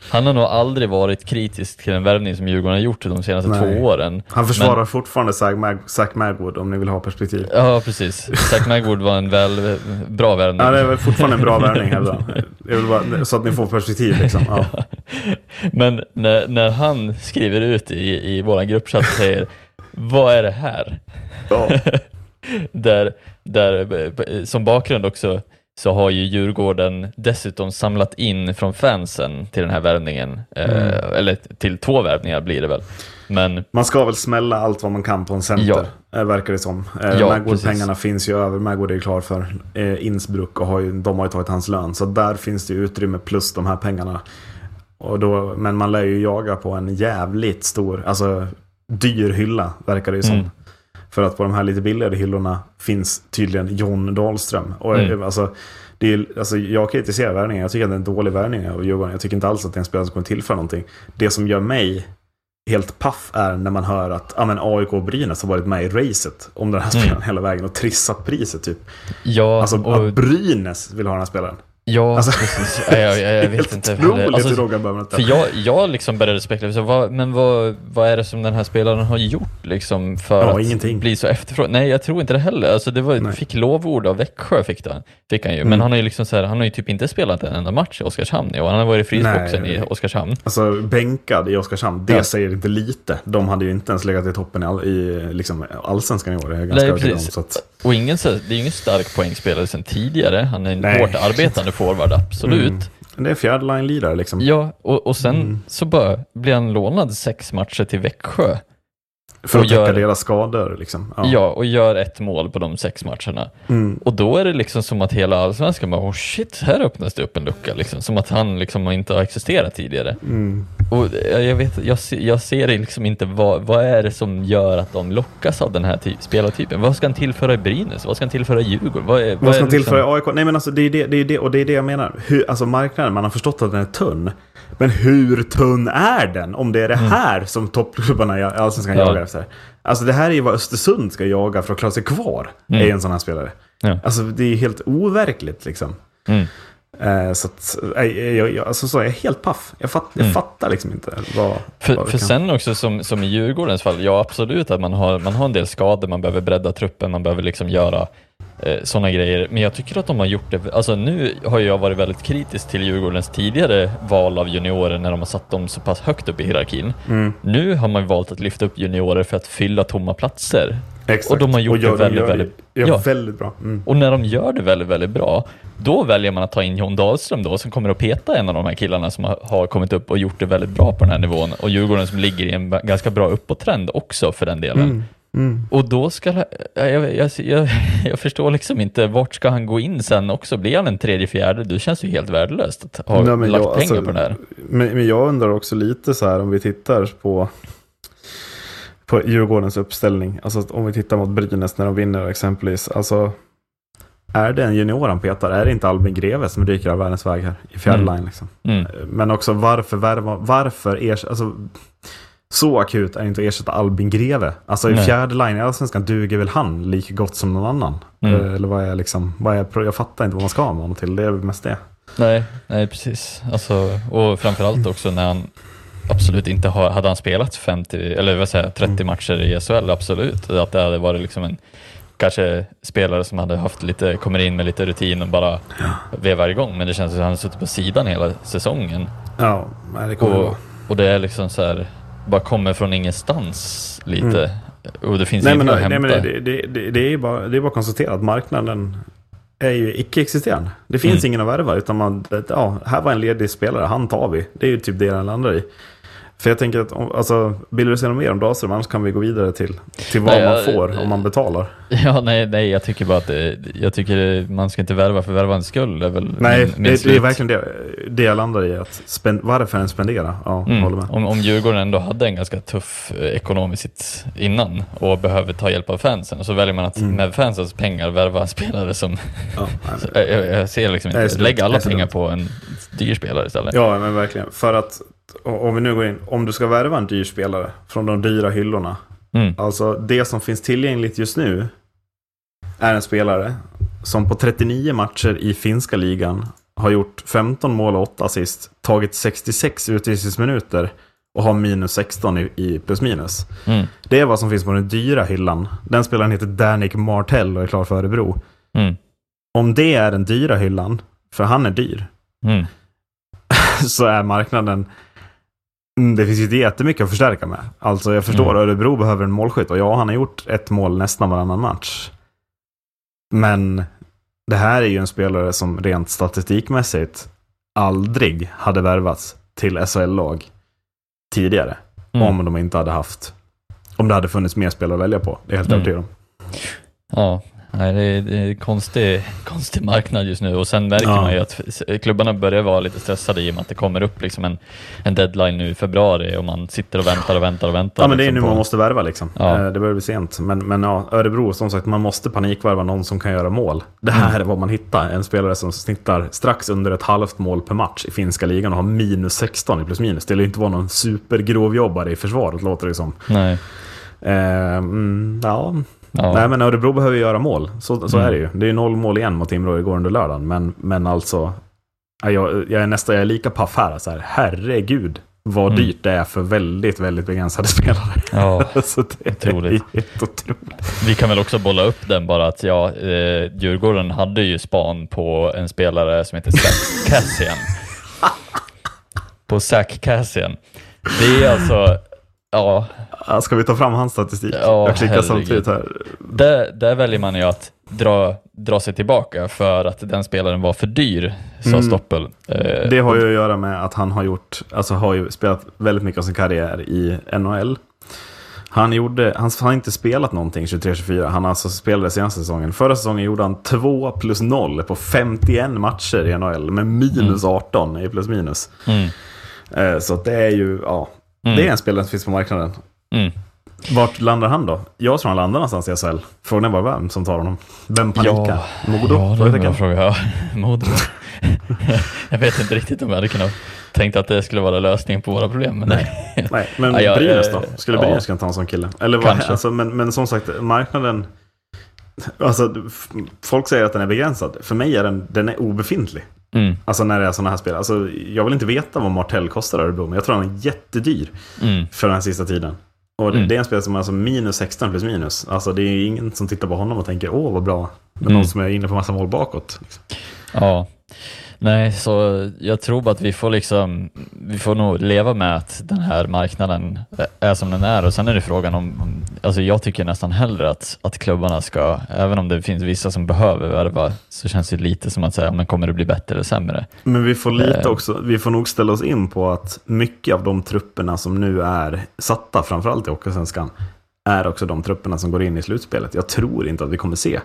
han har nog aldrig varit kritisk till en värvning som Djurgården har gjort de senaste Nej. två åren. Han försvarar fortfarande Zach, Mag- Zach Magwood om ni vill ha perspektiv. Ja, precis. Zach Magwood var en väl, bra värvning. Ja, det är väl fortfarande en bra värvning hävdar bara, Så att ni får perspektiv liksom. Ja. Men när, när han skriver ut i, i vår gruppchatt och säger Vad är det här? Ja. där, där, eh, som bakgrund också så har ju Djurgården dessutom samlat in från fansen till den här värvningen. Eh, eller till två värvningar blir det väl. Men Man ska väl smälla allt vad man kan på en center, eh, verkar det som. Eh, Ja, Magwood-pengarna finns ju över. Magwood är klar för eh, Innsbruck och har ju, de har ju tagit hans lön. Så där finns det ju utrymme plus de här pengarna. Och då, men man lär ju jaga på en jävligt stor, alltså dyr hylla verkar det ju som. Mm. För att på de här lite billigare hyllorna finns tydligen John Dahlström. Och Mm. eh, alltså, det är, alltså, jag kritiserar värvningen. Jag tycker att det är en dålig värvning av Djurgården. Jag tycker inte alls att det är en spelare som kommer tillföra någonting. Det som gör mig helt paff är när man hör att ja, men AIK och Brynäs har varit med i racet om den här spelaren hela vägen och trissat priset typ. Ja, Alltså och, att Brynäs vill ha den här spelaren. Ja alltså- precis. Ja, jag, jag, jag vet inte. otroligt Alltså, hur Roger behöver För jag, jag liksom började spekulera, vad, men vad, vad är det som den här spelaren har gjort liksom för Ja, att ingenting. bli så efterfrågad? Nej, jag tror inte det heller. Alltså, det var, Nej. fick lovord av Växjö, fick, det, fick han ju. Men Mm. han har ju liksom så här, han har ju typ inte spelat en enda match i Oskarshamn i år. Han har varit i frysboxen Nej. i Oskarshamn. Alltså bänkad i Oskarshamn, det Ja. säger inte lite. De hade ju inte ens legat i toppen i, all, i liksom, allsvenskan i år. Det är jag ganska Nej, om. precis. Så att, Och ingen, det är ju ingen stark poängspelare sedan tidigare. Han är en Nej. hårt arbetande forward, absolut. Mm. det är fjärde line-lirare liksom. Ja, och, och sen Mm. så bara blir han lånad sex matcher till Växjö. För att täcka deras skador liksom. Ja. och gör ett mål på de sex matcherna. Mm. Och då är det liksom som att hela allsvenskan bara, oh shit, här öppnas det upp en lucka. Liksom. Som att han liksom inte har existerat tidigare. Mm. Och jag, vet, jag, jag ser liksom inte vad, vad är det som gör att de lockas av den här ty- spelartypen. Vad ska han tillföra i Brynäs? Vad ska han tillföra i Djurgården? Vad, är, Vad ska är han tillföra liksom- i AIK? Nej men alltså det är det, det, är det, och det är det jag menar. Hur, alltså marknaden, man har förstått att den är tunn. Men hur tunn är den? Om det är det här som toppklubbarna i Allsvenskan Mm. Ja. jagar efter. Alltså det här är ju vad Östersund ska jaga för att klara sig kvar. Mm. Är en sån här spelare. Ja. Alltså det är helt overkligt liksom. Mm. Eh, så att, nej, jag, jag, alltså, så är jag helt paff. Jag, fatt, jag Mm. fattar liksom inte vad... För, vad för sen också som, som i Djurgårdens fall, ja absolut att man har, man har en del skador, man behöver bredda truppen, man behöver liksom göra eh, sådana grejer. Men jag tycker att de har gjort det, alltså nu har jag varit väldigt kritisk till Djurgårdens tidigare val av juniorer när de har satt dem så pass högt upp i hierarkin. Mm. Nu har man valt att lyfta upp juniorer för att fylla tomma platser. Exakt. och de har gjort gör- det väldigt, gör väldigt- Ja, ja. väldigt bra. Mm. Och när de gör det väldigt, väldigt bra, då väljer man att ta in John Dahlström då, som kommer att peta en av de här killarna som har, kommit upp och gjort det väldigt bra på den här nivån. Och Djurgården som ligger i en ganska bra uppåttrend också för den delen. Mm. Mm. Och då ska, jag, jag, jag, jag, förstår liksom inte, vart ska han gå in sen också? Blir han en tredje, fjärde? Det känns ju helt värdelöst att ha Nej, lagt jag- pengar alltså, på det här. Men, men jag undrar också lite så här om vi tittar på, på Djurgårdens uppställning. Alltså om vi tittar mot Brynäs när de vinner exempelvis. Alltså, är det en junior han petar? Är det inte Albin Greve som ryker av världens väg här i fjärde Mm. line? Liksom? Mm. Men också varför värva, varför ers, alltså, så akut är det inte att ersätta Albin Greve. Alltså i fjärde line i Allsvenskan duger väl han lika gott som någon annan? Mm. Eh, Eller vad är liksom, vad är, jag fattar inte vad man ska ha med honom till. Det är mest det. Nej, nej precis. Alltså, och framförallt också när han absolut inte har, hade han spelat 50, eller vad säger jag, 30 Mm. matcher i SHL, absolut. Att det hade varit liksom en kanske spelare som hade haft lite, kommer in med lite rutin och bara vevar igång. Men det känns som att han har suttit på sidan hela säsongen. Ja, det kommer det. Och, och det är liksom så här, bara kommer från ingenstans lite. Och det finns Nej inget men, att nej, hämta. men det, det, det, det, är bara, det är bara att konstatera att marknaden är ju icke-existerande. Det finns Mm. ingen att värva utan man, ja, här var en ledig spelare, han tar vi. Det är ju typ det den landar i. För jag tänker att, om- alltså, vill du säga något mer om Dahlström? Annars kan vi gå vidare till, till vad Nej, man jag- får om man betalar. Ja, nej, nej, jag tycker bara att det, jag tycker man ska inte värva för värvandets skull. Är väl Nej, min, min det, det är verkligen det, det jag landar i. Att spend, varför en spendera? Ja, Mm. håller med. Om, om Djurgården ändå hade en ganska tuff eh, ekonomiskt innan och behöver ta hjälp av fansen så väljer man att Mm. med fansens pengar värva spelare som... Ja, jag, jag ser liksom inte... Lägg alla pengar på en dyr spelare istället. Ja, men verkligen. För att, om vi nu går in, om du ska värva en dyr spelare från de dyra hyllorna. Mm. Alltså det som finns tillgängligt just nu är en spelare som på 39 matcher i finska ligan har gjort 15 mål och 8 assist, tagit 66 utvisningsminuter och har minus 16 i, i plus minus. Mm. Det är vad som finns på den dyra hyllan. Den spelaren heter Danik Martell och är klar för Örebro. Mm. Om det är den dyra hyllan, för han är dyr, Mm. så är marknaden... Mm, Det finns ju inte jättemycket att förstärka med. Alltså jag förstår, Mm. Örebro behöver en målskytt och ja, han har gjort ett mål nästan varannan match. Men det här är ju en spelare som rent statistikmässigt aldrig hade värvats till SHL-lag tidigare. Mm. Om de inte hade haft... Om det hade funnits mer spelare att välja på. Det är helt Mm. övertygad om. Ja, Nej, det är, det är en konstig, konstig marknad just nu och sen märker Ja. man ju att klubbarna börjar vara lite stressade i och med att det kommer upp liksom en, en deadline nu i februari och man sitter och väntar och väntar och väntar. Ja, men det är nu liksom på- man måste värva liksom. Ja. Eh, Det börjar bli sent. Men, men ja, Örebro, som sagt, man måste panikvärva någon som kan göra mål. Det här Mm. är vad man hittar. En spelare som snittar strax under ett halvt mål per match i finska ligan och har minus 16 i plus minus. Det lär ju inte vara någon supergrovjobbare i försvaret, låter det som. Nej. Eh, mm, ja. Ja. Nej, men Örebro behöver göra mål. Så, så Mm. är det ju. Det är noll mål igen mot Timrå igår under lördagen. Men, men alltså, ja, jag, jag är nästan jag är lika paff här. Så här herregud, vad Mm. dyrt det är för väldigt, väldigt begränsade spelare. Ja, så det Otroligt. är helt otroligt. vi kan väl också bolla upp den bara att ja, eh, Djurgården hade ju span på en spelare som heter Zack Cassian. på Zack Cassian. Det är alltså, Ja, Ska vi ta fram hans statistik? Ja, jag klickar herregud. samtidigt här. där, där väljer man ju att dra, dra sig tillbaka för att den spelaren var för dyr, sa Mm. Stoppel. Eh, Det har ju att göra med att han har gjort, alltså har ju spelat väldigt mycket av sin karriär i NHL. Han, gjorde, han har inte spelat någonting 23-24. Han alltså spelade senaste säsongen. Förra säsongen gjorde han 2 plus 0 på 51 matcher i NHL med minus 18 i plus minus. Mm. Eh, Så det är ju, ja. Mm. Det är en spelare som finns på marknaden. Mm. Vart landar han då? Jag tror han landar någonstans i SHL. Frågan är bara vem som tar honom. Vem panikar? Modo? Ja, det är en bra fråga. Ja, Modo. jag vet inte riktigt om jag hade kunnat tänkt att det skulle vara lösningen på våra problem. Men nej. Nej, men Ja, jag, Brynäs eh, då? Skulle ja. Brynäs kunna ta en sån kille? Eller vad, Kanske. alltså, men, men som sagt, marknaden... Alltså, folk säger att den är begränsad. För mig är den, den är obefintlig. Mm, Alltså när det är sådana här spel. Alltså, jag vill inte veta vad Martell kostar Örebro, men jag tror han är jättedyr mm, för den här sista tiden. Och det, Mm. det är en spelare som är alltså minus 16 plus minus. Alltså det är ingen som tittar på honom och tänker åh vad bra. Men Mm. någon som är inne på massa mål bakåt. Liksom. ja. Nej, så jag tror bara att vi får liksom, vi får nog leva med att den här marknaden är som den är och sen är det frågan om, alltså jag tycker nästan hellre att, att klubbarna ska, även om det finns vissa som behöver värva, så känns det lite som att säga, men kommer det bli bättre eller sämre? Men vi får lite Eh. också, vi får nog ställa oss in på att mycket av de trupperna som nu är satta, framförallt i Hockeysvenskan, är också de trupperna som går in i slutspelet. Jag tror inte att vi kommer se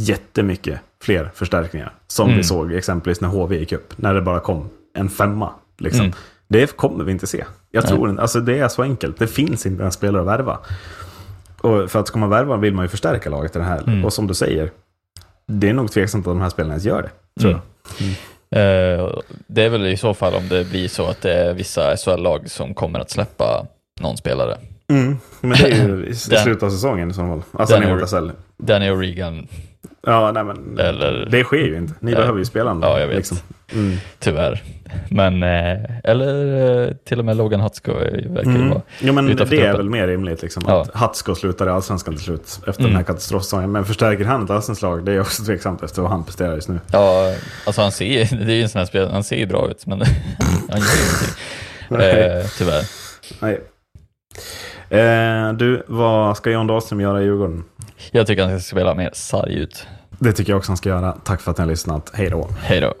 jättemycket fler förstärkningar. Som Mm. vi såg exempelvis när HV gick upp, när det bara kom en femma. Liksom. Mm. Det kommer vi inte se. Jag Nej. tror inte, alltså det är så enkelt. Det finns inte en spelare att värva. Och för att ska man värva vill man ju förstärka laget i det här. Mm. Och som du säger, det är nog tveksamt att de här spelarna ens gör det. Tror jag. Eh, det är väl i så fall om det blir så att det är vissa SHL-lag som kommer att släppa någon spelare. Mm, men det är ju i Den- slutet av säsongen i så fall. Alltså den SHL. Danny O'Regan, Ja, nej men. Eller- Det sker ju inte. Ni Ja. behöver ju spela ändå, Ja, jag vet. Liksom. Mm. tyvärr. Men, eh, eller eh, till och med Logan Hutsko eh, verkar ju Mm. vara Jo, men det är truppen. väl mer rimligt. Liksom, Ja. Att Hatsko slutar i Allsvenskan till slut efter Mm. den här katastrofsäsongen. Men förstärker han ett allsvenskt lag? Det är också tveksamt efter vad han presterar just nu. Ja, alltså han ser, det är ju en sån här spelare, han ser ju bra ut, men han gör ingenting. Eh, tyvärr. Nej. Eh, du, vad ska John Dahlström göra i Djurgården? Jag tycker han ska spela mer sarg ut. Det tycker jag också han ska göra. Tack för att ni har lyssnat. Hej då. Hej då.